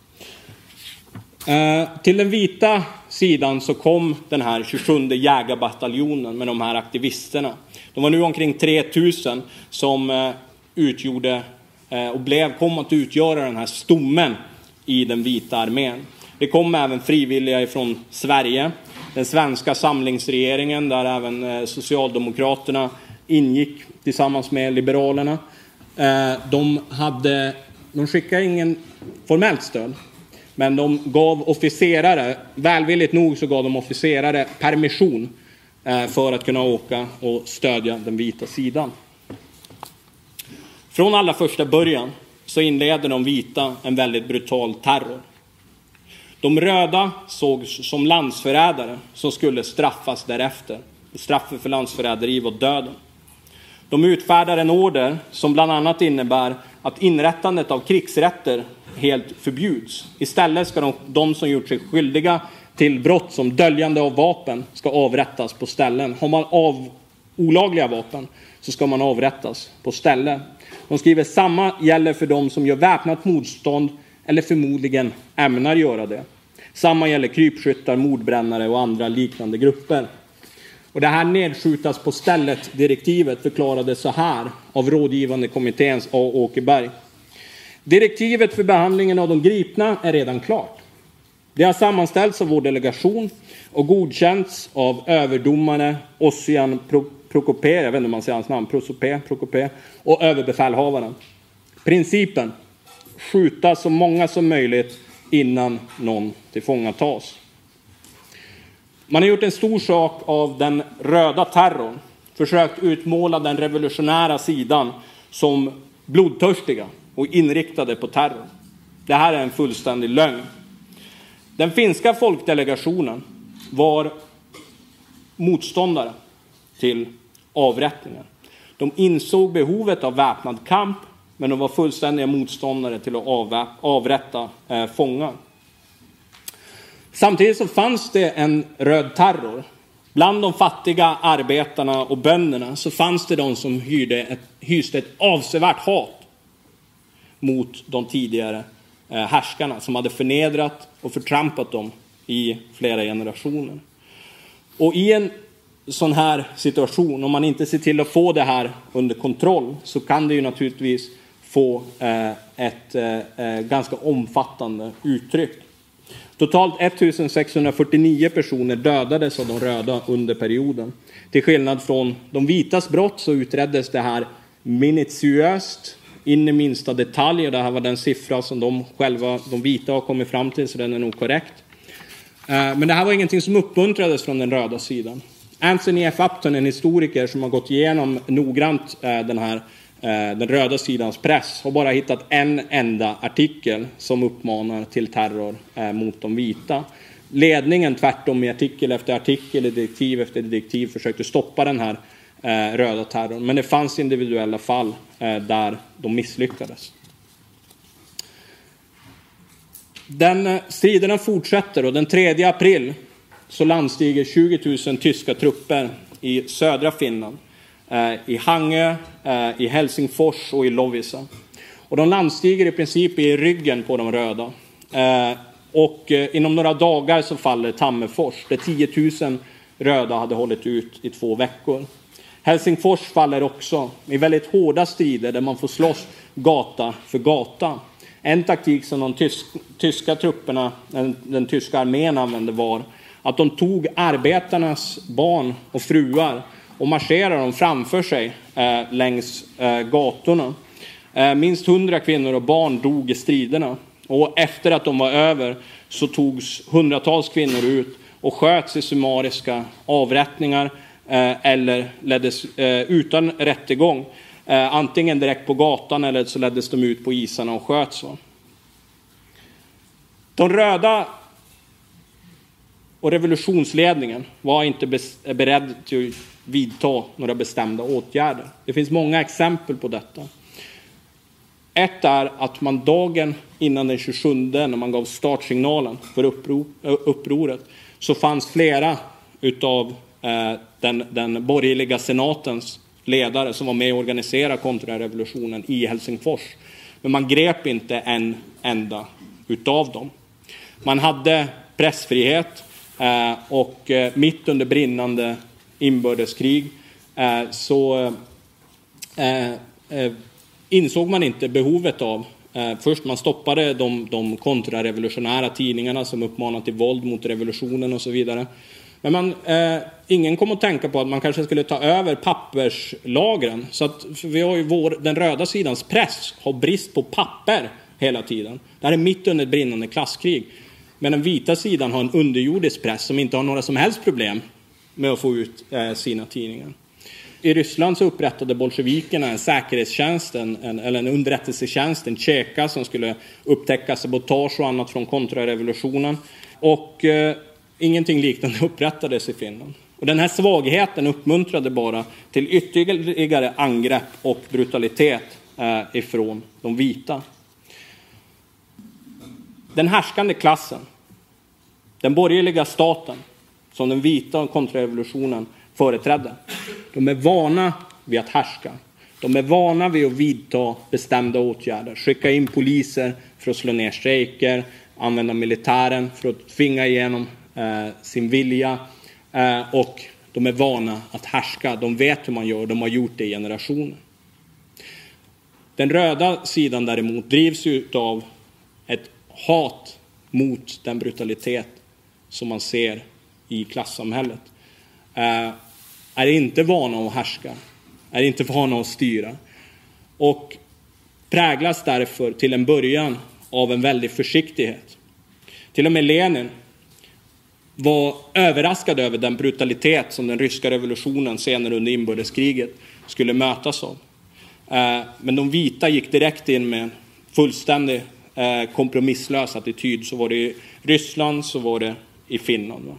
Till den vita sidan så kom den här 27 jägarbataljonen med de här aktivisterna de var nu omkring 3000 som eh, utgjorde eh, och blev, kom att utgöra den här stommen i den vita armén. Det kom även frivilliga ifrån Sverige, den svenska samlingsregeringen där även eh, Socialdemokraterna ingick tillsammans med Liberalerna. De, hade, de skickade ingen formellt stöd, men de gav officerare, välvilligt nog så gav de officerare permission Eh, för att kunna åka och stödja den vita sidan. Från allra första början så inleder de vita en väldigt brutal terror. De röda sågs som landsförrädare som skulle straffas därefter. Straffet för landsförräderi var döden. De utfärdar en order som bland annat innebär att inrättandet av krigsrätter helt förbjuds. Istället ska de, de som gjort sig skyldiga till brott som döljande av vapen ska avrättas på ställen. Har man av olagliga vapen så ska man avrättas på ställe. De skriver samma gäller för dem som gör väpnat motstånd eller förmodligen ämnar göra det. Samma gäller krypskyttar, mordbrännare och andra liknande grupper. Och det här nedskjutas på stället-direktivet förklarades så här av rådgivande kommitténs A. Åkerberg. Direktivet för behandlingen av de gripna är redan klart. Det har sammanställts av vår delegation och godkänts av överdomare Ossian Prokopé, jag vet inte om man säger hans namn, Prosopé, Prokopé, och överbefälhavaren. Principen, skjuta så många som möjligt innan någon tillfångatas. Man har gjort en stor sak av den röda terrorn, försökt utmåla den revolutionära sidan som blodtörstiga och inriktade på terror. Det här är en fullständig lögn. Den finska folkdelegationen var motståndare till avrättningen. De insåg behovet av väpnad kamp, men de var fullständiga motståndare till att avrätta eh, fångar. Samtidigt så fanns det en röd terror. Bland de fattiga arbetarna och bönderna så fanns det de som hyrde ett, hyste ett avsevärt hat mot de tidigare Eh, härskarna som hade förnedrat och förtrampat dem i flera generationer. Och i en sån här situation, om man inte ser till att få det här under kontroll, så kan det ju naturligtvis få eh, ett eh, ganska omfattande uttryck. Totalt 1649 personer dödades av de röda under perioden. Till skillnad från de vitas brott så utreddes det här minutiöst in i minsta detalj. Och det här var den siffra som de själva, de vita, har kommit fram till, så den är nog korrekt. Eh, men det här var ingenting som uppmuntrades från den röda sidan. Anthony F. Upton, en historiker som har gått igenom noggrant eh, den här eh, den röda sidans press har bara hittat en enda artikel som uppmanar till terror mot de vita. Ledningen tvärtom i artikel efter artikel, i direktiv efter direktiv försökte stoppa den här Eh, röda terrorn. Men det fanns individuella fall eh, där de misslyckades. Den eh, striderna fortsätter och den 3 april så landstiger 20 000 tyska trupper i södra Finland. I Hangö, i Helsingfors och i Lovisa. Och de landstiger i princip i ryggen på de röda. Och inom några dagar så faller Tammerfors, där 10 000 röda hade hållit ut i två veckor. Helsingfors faller också i väldigt hårda strider där man får slåss gata för gata. En taktik som de tyska trupperna, den, den tyska armén använde var att de tog arbetarnas barn och fruar och marscherade dem framför sig eh, längs eh, gatorna. Eh, minst hundra kvinnor och barn dog i striderna. Och efter att de var över så togs hundratals kvinnor ut och sköts i summariska avrättningar Eh, eller leddes eh, utan rättegång. Eh, antingen direkt på gatan eller så leddes de ut på isarna och sköts. De röda och revolutionsledningen var inte beredd till att vidta några bestämda åtgärder. Det finns många exempel på detta. Ett är att man dagen innan den 27, när man gav startsignalen för uppror, upproret, så fanns flera utav eh, den, den borgerliga senatens ledare som var med och organiserade kontrarevolutionen i Helsingfors. Men man grep inte en enda utav dem. Man hade pressfrihet, eh, och eh, mitt under brinnande inbördeskrig eh, så insåg man inte behovet av Först man stoppade de, de kontrarevolutionära tidningarna som uppmanade till våld mot revolutionen och så vidare. Men man, eh, ingen kom att tänka på att man kanske skulle ta över papperslagren. Så att vi har ju vår, den röda sidans press har brist på papper hela tiden. Det här är mitt under ett brinnande klasskrig. Men den vita sidan har en underjordisk press som inte har några som helst problem med att få ut eh, sina tidningar. I Ryssland så upprättade bolsjevikerna en säkerhetstjänst, en, en, eller en underrättelsetjänst, en Tjeka som skulle upptäcka sabotage och annat från kontrarevolutionen. Och eh, ingenting liknande upprättades i Finland. Och den här svagheten uppmuntrade bara till ytterligare angrepp och brutalitet eh, ifrån de vita den härskande klassen Den borgerliga staten, som den vita kontrarevolutionen företrädde, de är vana vid att härska. De är vana vid att vidta bestämda åtgärder, skicka in poliser för att slå ner strejker, använda militären för att tvinga igenom Eh, sin vilja eh, och de är vana att härska. De vet hur man gör, de har gjort det i generationer. Den röda sidan däremot drivs av ett hat mot den brutalitet som man ser i klassamhället. Eh, är inte vana att härska, är inte vana att styra och präglas därför till en början av en väldig försiktighet. Till och med Lenin var överraskad över den brutalitet som den ryska revolutionen senare under inbördeskriget skulle mötas av. Eh, men de vita gick direkt in med en fullständig eh, kompromisslös attityd. Så var det i Ryssland, så var det i Finland.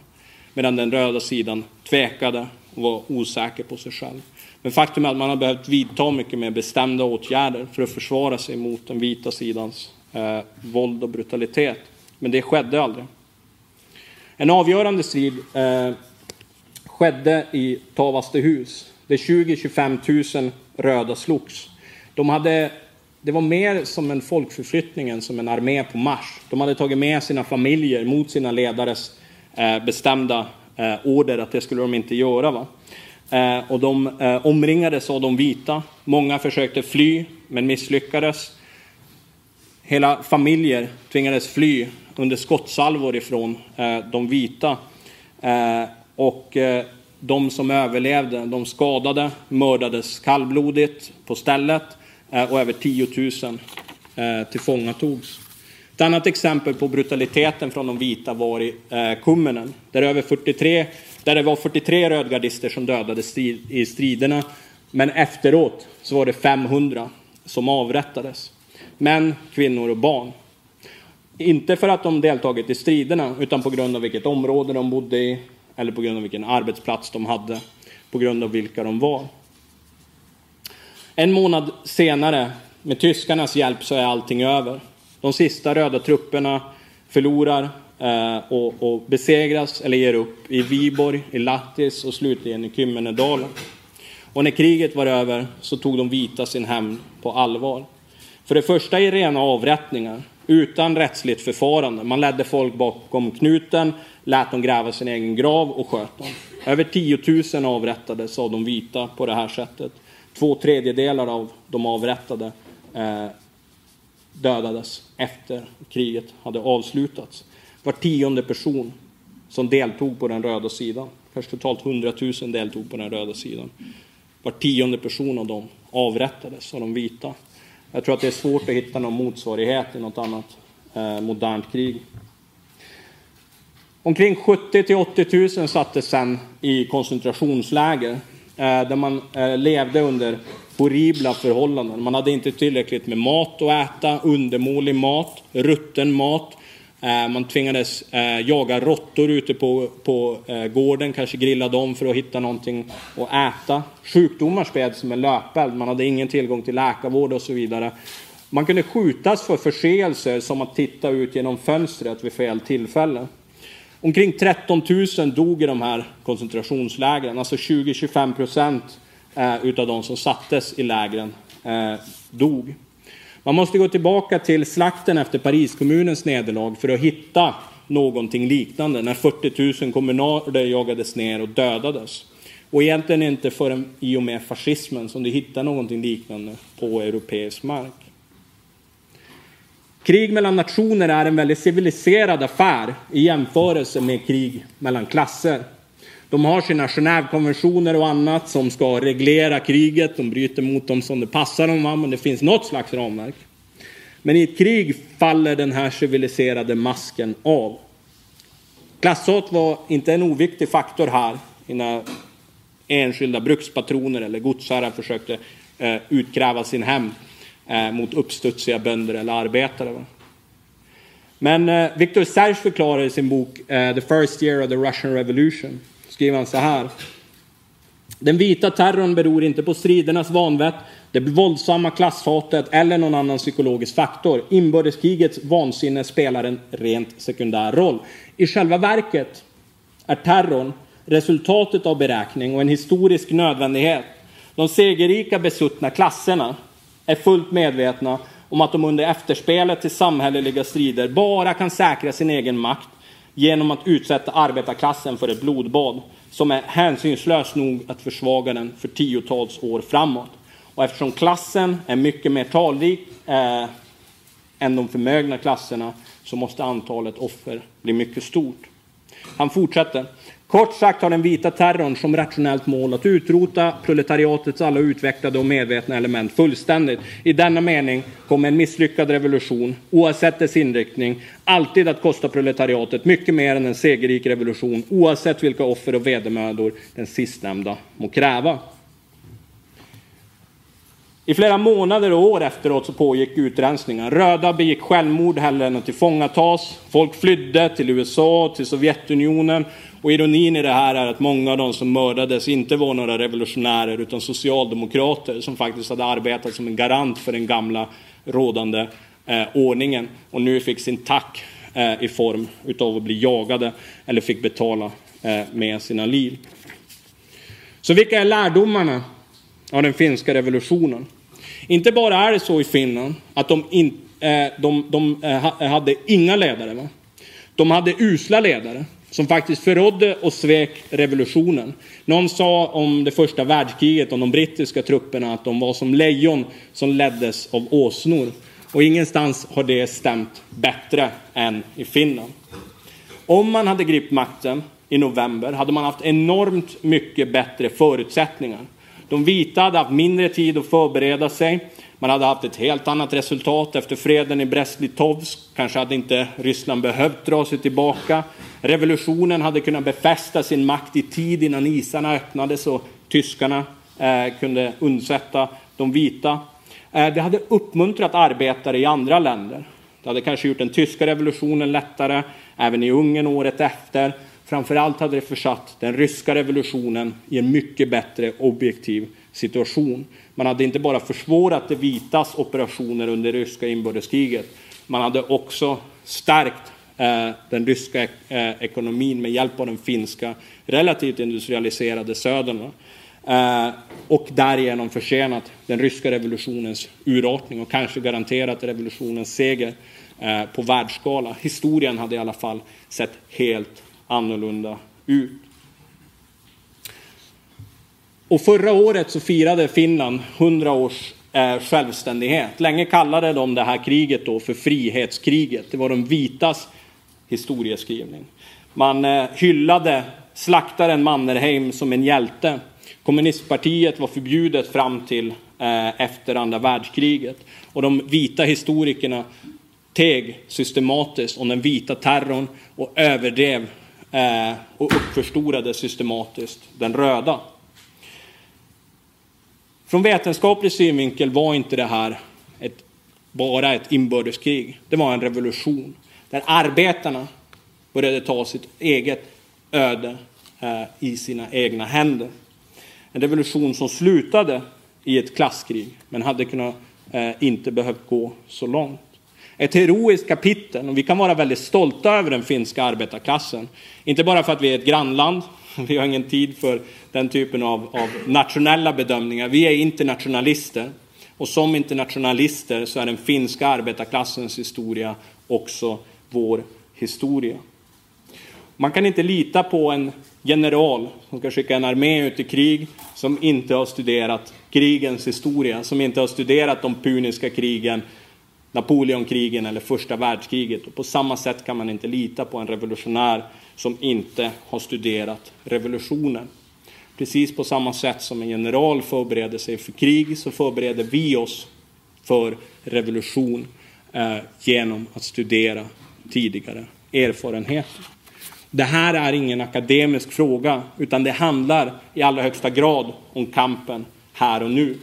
Medan den röda sidan tvekade och var osäker på sig själv. Men faktum är att man har behövt vidta mycket mer bestämda åtgärder för att försvara sig mot den vita sidans eh, våld och brutalitet. Men det skedde aldrig. En avgörande strid eh, skedde i Tavastehus. Där 20-25 000 röda slogs. De hade, det var mer som en folkförflyttning än som en armé på marsch. De hade tagit med sina familjer mot sina ledares eh, bestämda eh, order att det skulle de inte göra. Va? Eh, och de eh, omringades av de vita. Många försökte fly men misslyckades. Hela familjer tvingades fly under skottsalvor ifrån eh, de vita. Eh, och eh, de som överlevde, de skadade, mördades kallblodigt på stället och över 10 000 tillfångatogs. Ett annat exempel på brutaliteten från de vita var i Kummenen, där, över 43, där det var 43 rödgardister som dödades i striderna. Men efteråt så var det 500 som avrättades. Män, kvinnor och barn. Inte för att de deltagit i striderna, utan på grund av vilket område de bodde i, eller på grund av vilken arbetsplats de hade, på grund av vilka de var. En månad senare, med tyskarnas hjälp, så är allting över. De sista röda trupperna förlorar eh, och, och, besegras eller ger upp i Viborg, i Lattis och slutligen i Kymmenedalen. Och när kriget var över så tog de vita sin hämnd på allvar. För det första i rena avrättningar, utan rättsligt förfarande. Man ledde folk bakom knuten, lät dem gräva sin egen grav och sköt dem. Över 10 000 avrättades av de vita på det här sättet. Två tredjedelar av de avrättade eh, dödades efter kriget hade avslutats. Var tionde person som deltog på den röda sidan, kanske totalt 100 000 deltog på den röda sidan. Var tionde person av dem avrättades av de vita. Jag tror att det är svårt att hitta någon motsvarighet i något annat eh, modernt krig. Omkring 70 till 80 000 sattes sen i koncentrationsläger eh, där man eh, levde under horribla förhållanden. Man hade inte tillräckligt med mat att äta, undermålig mat, rutten mat, Eh, man tvingades eh, jaga råttor ute på, på eh, gården, kanske grilla dem för att hitta någonting att äta. Sjukdomar spreds som en löpeld, man hade ingen tillgång till läkarvård och så vidare. Man kunde skjutas för förseelser som att titta ut genom fönstret vid fel tillfälle. Omkring 13 000 dog i de här koncentrationslägren, alltså 20-25 procent utav de som sattes i lägren dog. Man måste gå tillbaka till slakten efter Pariskommunens nederlag för att hitta någonting liknande när 40 000 kommunaler jagades ner och dödades. Och egentligen inte förrän i och med fascismen som du hittar någonting liknande på europeisk mark. Krig mellan nationer är en väldigt civiliserad affär i jämförelse med krig mellan klasser. De har sina Genèvekonventioner och annat som ska reglera kriget. De bryter mot dem som det passar dem, va? men det finns något slags ramverk. Men i ett krig faller den här civiliserade masken av. Klasshat var inte en oviktig faktor här när enskilda brukspatroner eller godsherrar försökte eh, utkräva sin hem eh, mot uppstudsiga bönder eller arbetare. Va? Men eh, Victor Serge förklarar i sin bok eh, The First Year of the Russian Revolution skriver han så här. Den vita terrorn beror inte på stridernas vanvett det våldsamma klasshatet eller någon annan psykologisk faktor. Inbördeskrigets vansinne spelar en rent sekundär roll. I själva verket är terrorn resultatet av beräkning och en historisk nödvändighet. De segerrika besuttna klasserna är fullt medvetna om att de under efterspelet till samhälleliga strider bara kan säkra sin egen makt genom att utsätta arbetarklassen för ett blodbad som är hänsynslöst nog att försvaga den för tiotals år framåt. Och eftersom klassen är mycket mer talrik eh, än de förmögna klasserna så måste antalet offer bli mycket stort. Han fortsätter. Kort sagt har den vita terrorn som rationellt mål att utrota proletariatets alla utvecklade och medvetna element fullständigt. I denna mening kommer en misslyckad revolution, oavsett dess inriktning, alltid att kosta proletariatet mycket mer än en segerrik revolution, oavsett vilka offer och vedermödor den sistnämnda må kräva. I flera månader och år efteråt så pågick utrensningar. Röda begick självmord hellre än att tillfångatas. Folk flydde till USA, till Sovjetunionen. Och ironin i det här är att många av de som mördades inte var några revolutionärer utan socialdemokrater som faktiskt hade arbetat som en garant för den gamla rådande eh, ordningen och nu fick sin tack eh, i form utav att bli jagade eller fick betala eh, med sina liv. Så vilka är lärdomarna av den finska revolutionen? Inte bara är det så i Finland att de, in, eh, de, de eh, hade inga ledare. Va? De hade usla ledare som faktiskt förrådde och svek revolutionen. Någon sa om det första världskriget, om de brittiska trupperna, att de var som lejon som leddes av åsnor. Och ingenstans har det stämt bättre än i Finland. Om man hade gripit makten i november hade man haft enormt mycket bättre förutsättningar. De vita hade haft mindre tid att förbereda sig. Man hade haft ett helt annat resultat efter freden i Brest-Litovsk. Kanske hade inte Ryssland behövt dra sig tillbaka. Revolutionen hade kunnat befästa sin makt i tid innan isarna öppnades och tyskarna eh, kunde undsätta de vita. Eh, det hade uppmuntrat arbetare i andra länder. Det hade kanske gjort den tyska revolutionen lättare, även i Ungern året efter. Framförallt hade det försatt den ryska revolutionen i en mycket bättre objektiv situation. Man hade inte bara försvårat de vitas operationer under det ryska inbördeskriget, man hade också stärkt eh, den ryska eh, ekonomin med hjälp av den finska relativt industrialiserade södern. Eh, och därigenom försenat den ryska revolutionens urartning och kanske garanterat revolutionens seger på världsskala. Historien hade i alla fall sett helt annorlunda ut. Och förra året så firade Finland 100 års eh, självständighet. Länge kallade de det här kriget då för frihetskriget. Det var de vitas historieskrivning. Man eh, hyllade slaktaren Mannerheim som en hjälte. Kommunistpartiet var förbjudet fram till eh, efter andra världskriget. Och de vita historikerna teg systematiskt om den vita terrorn och överdrev Eh, och uppförstorade systematiskt den röda. Från vetenskaplig synvinkel var inte det här ett, bara ett inbördeskrig. Det var en revolution där arbetarna började ta sitt eget öde eh, i sina egna händer. En revolution som slutade i ett klasskrig men hade kunnat, eh, inte behövt gå så långt. Ett heroiskt kapitel och vi kan vara väldigt stolta över den finska arbetarklassen. Inte bara för att vi är ett grannland, vi har ingen tid för den typen av, av nationella bedömningar. Vi är internationalister och som internationalister så är den finska arbetarklassens historia också vår historia. Man kan inte lita på en general som ska skicka en armé ut i krig som inte har studerat krigens historia, som inte har studerat de puniska krigen, Napoleonkrigen eller första världskriget. Och på samma sätt kan man inte lita på en revolutionär som inte har studerat revolutionen. Precis på samma sätt som en general förbereder sig för krig så förbereder vi oss för revolution eh, genom att studera tidigare erfarenheter. Det här är ingen akademisk fråga, utan det handlar i allra högsta grad om kampen här och nu.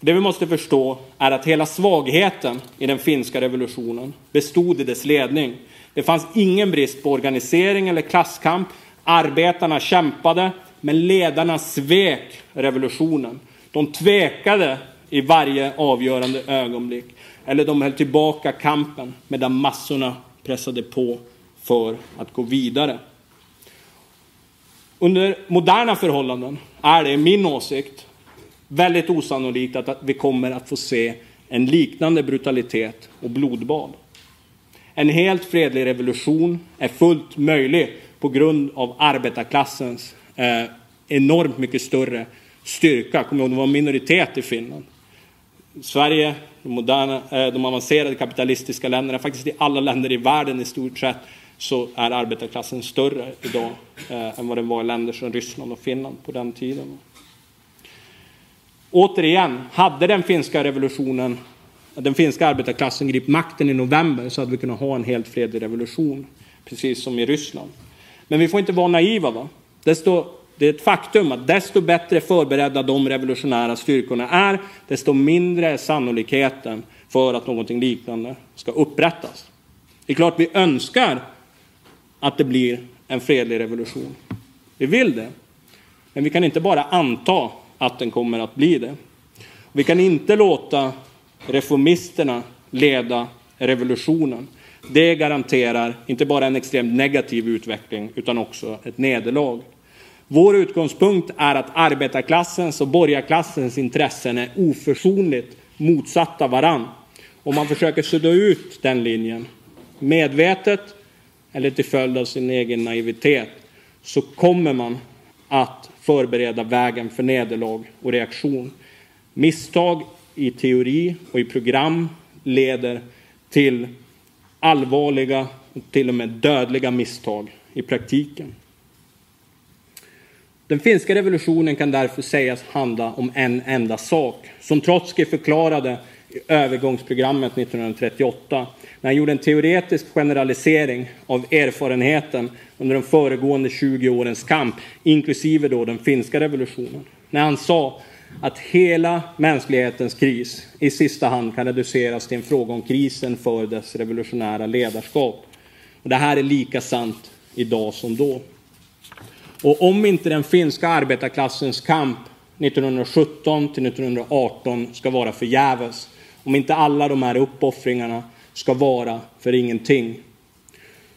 Det vi måste förstå är att hela svagheten i den finska revolutionen bestod i dess ledning. Det fanns ingen brist på organisering eller klasskamp. Arbetarna kämpade, men ledarna svek revolutionen. De tvekade i varje avgörande ögonblick. Eller de höll tillbaka kampen medan massorna pressade på för att gå vidare. Under moderna förhållanden är det, min åsikt, väldigt osannolikt att vi kommer att få se en liknande brutalitet och blodbad. En helt fredlig revolution är fullt möjlig på grund av arbetarklassens eh, enormt mycket större styrka. Kommer ihåg, det var en minoritet i Finland. Sverige, de, moderna, eh, de avancerade kapitalistiska länderna, faktiskt i alla länder i världen i stort sett, så är arbetarklassen större idag eh, än vad den var i länder som Ryssland och Finland på den tiden. Återigen, hade den finska revolutionen, den finska arbetarklassen gripit makten i november så hade vi kunnat ha en helt fredlig revolution, precis som i Ryssland. Men vi får inte vara naiva. Va? Desto, det är ett faktum att desto bättre förberedda de revolutionära styrkorna är, desto mindre är sannolikheten för att någonting liknande ska upprättas. Det är klart vi önskar att det blir en fredlig revolution. Vi vill det. Men vi kan inte bara anta att den kommer att bli det. Vi kan inte låta reformisterna leda revolutionen. Det garanterar inte bara en extremt negativ utveckling utan också ett nederlag. Vår utgångspunkt är att arbetarklassens och borgarklassens intressen är oförsonligt motsatta varann. Om man försöker sudda ut den linjen, medvetet eller till följd av sin egen naivitet, så kommer man att förbereda vägen för nederlag och reaktion. Misstag i teori och i program leder till allvarliga och till och med dödliga misstag i praktiken. Den finska revolutionen kan därför sägas handla om en enda sak, som Trotskij förklarade övergångsprogrammet 1938 när han gjorde en teoretisk generalisering av erfarenheten under de föregående 20 årens kamp, inklusive då den finska revolutionen. När han sa att hela mänsklighetens kris i sista hand kan reduceras till en fråga om krisen för dess revolutionära ledarskap. Och det här är lika sant idag som då. Och om inte den finska arbetarklassens kamp 1917 till 1918 ska vara förgäves, om inte alla de här uppoffringarna ska vara för ingenting,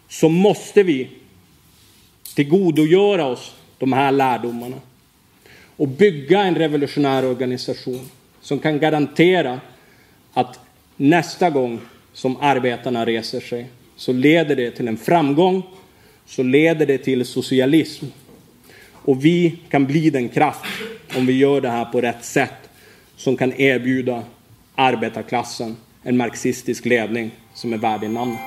så måste vi tillgodogöra oss de här lärdomarna och bygga en revolutionär organisation som kan garantera att nästa gång som arbetarna reser sig så leder det till en framgång, så leder det till socialism. Och vi kan bli den kraft, om vi gör det här på rätt sätt, som kan erbjuda arbetarklassen en marxistisk ledning som är värdig namnet.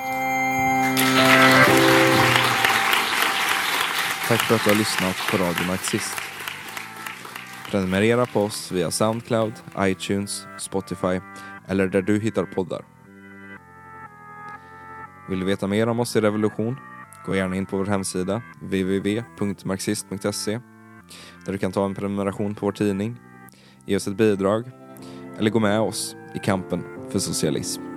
Tack för att du har lyssnat på Radio Marxist. Prenumerera på oss via Soundcloud, iTunes, Spotify eller där du hittar poddar. Vill du veta mer om oss i Revolution? Gå gärna in på vår hemsida www.marxist.se där du kan ta en prenumeration på vår tidning, ge oss ett bidrag eller gå med oss i kampen för socialism.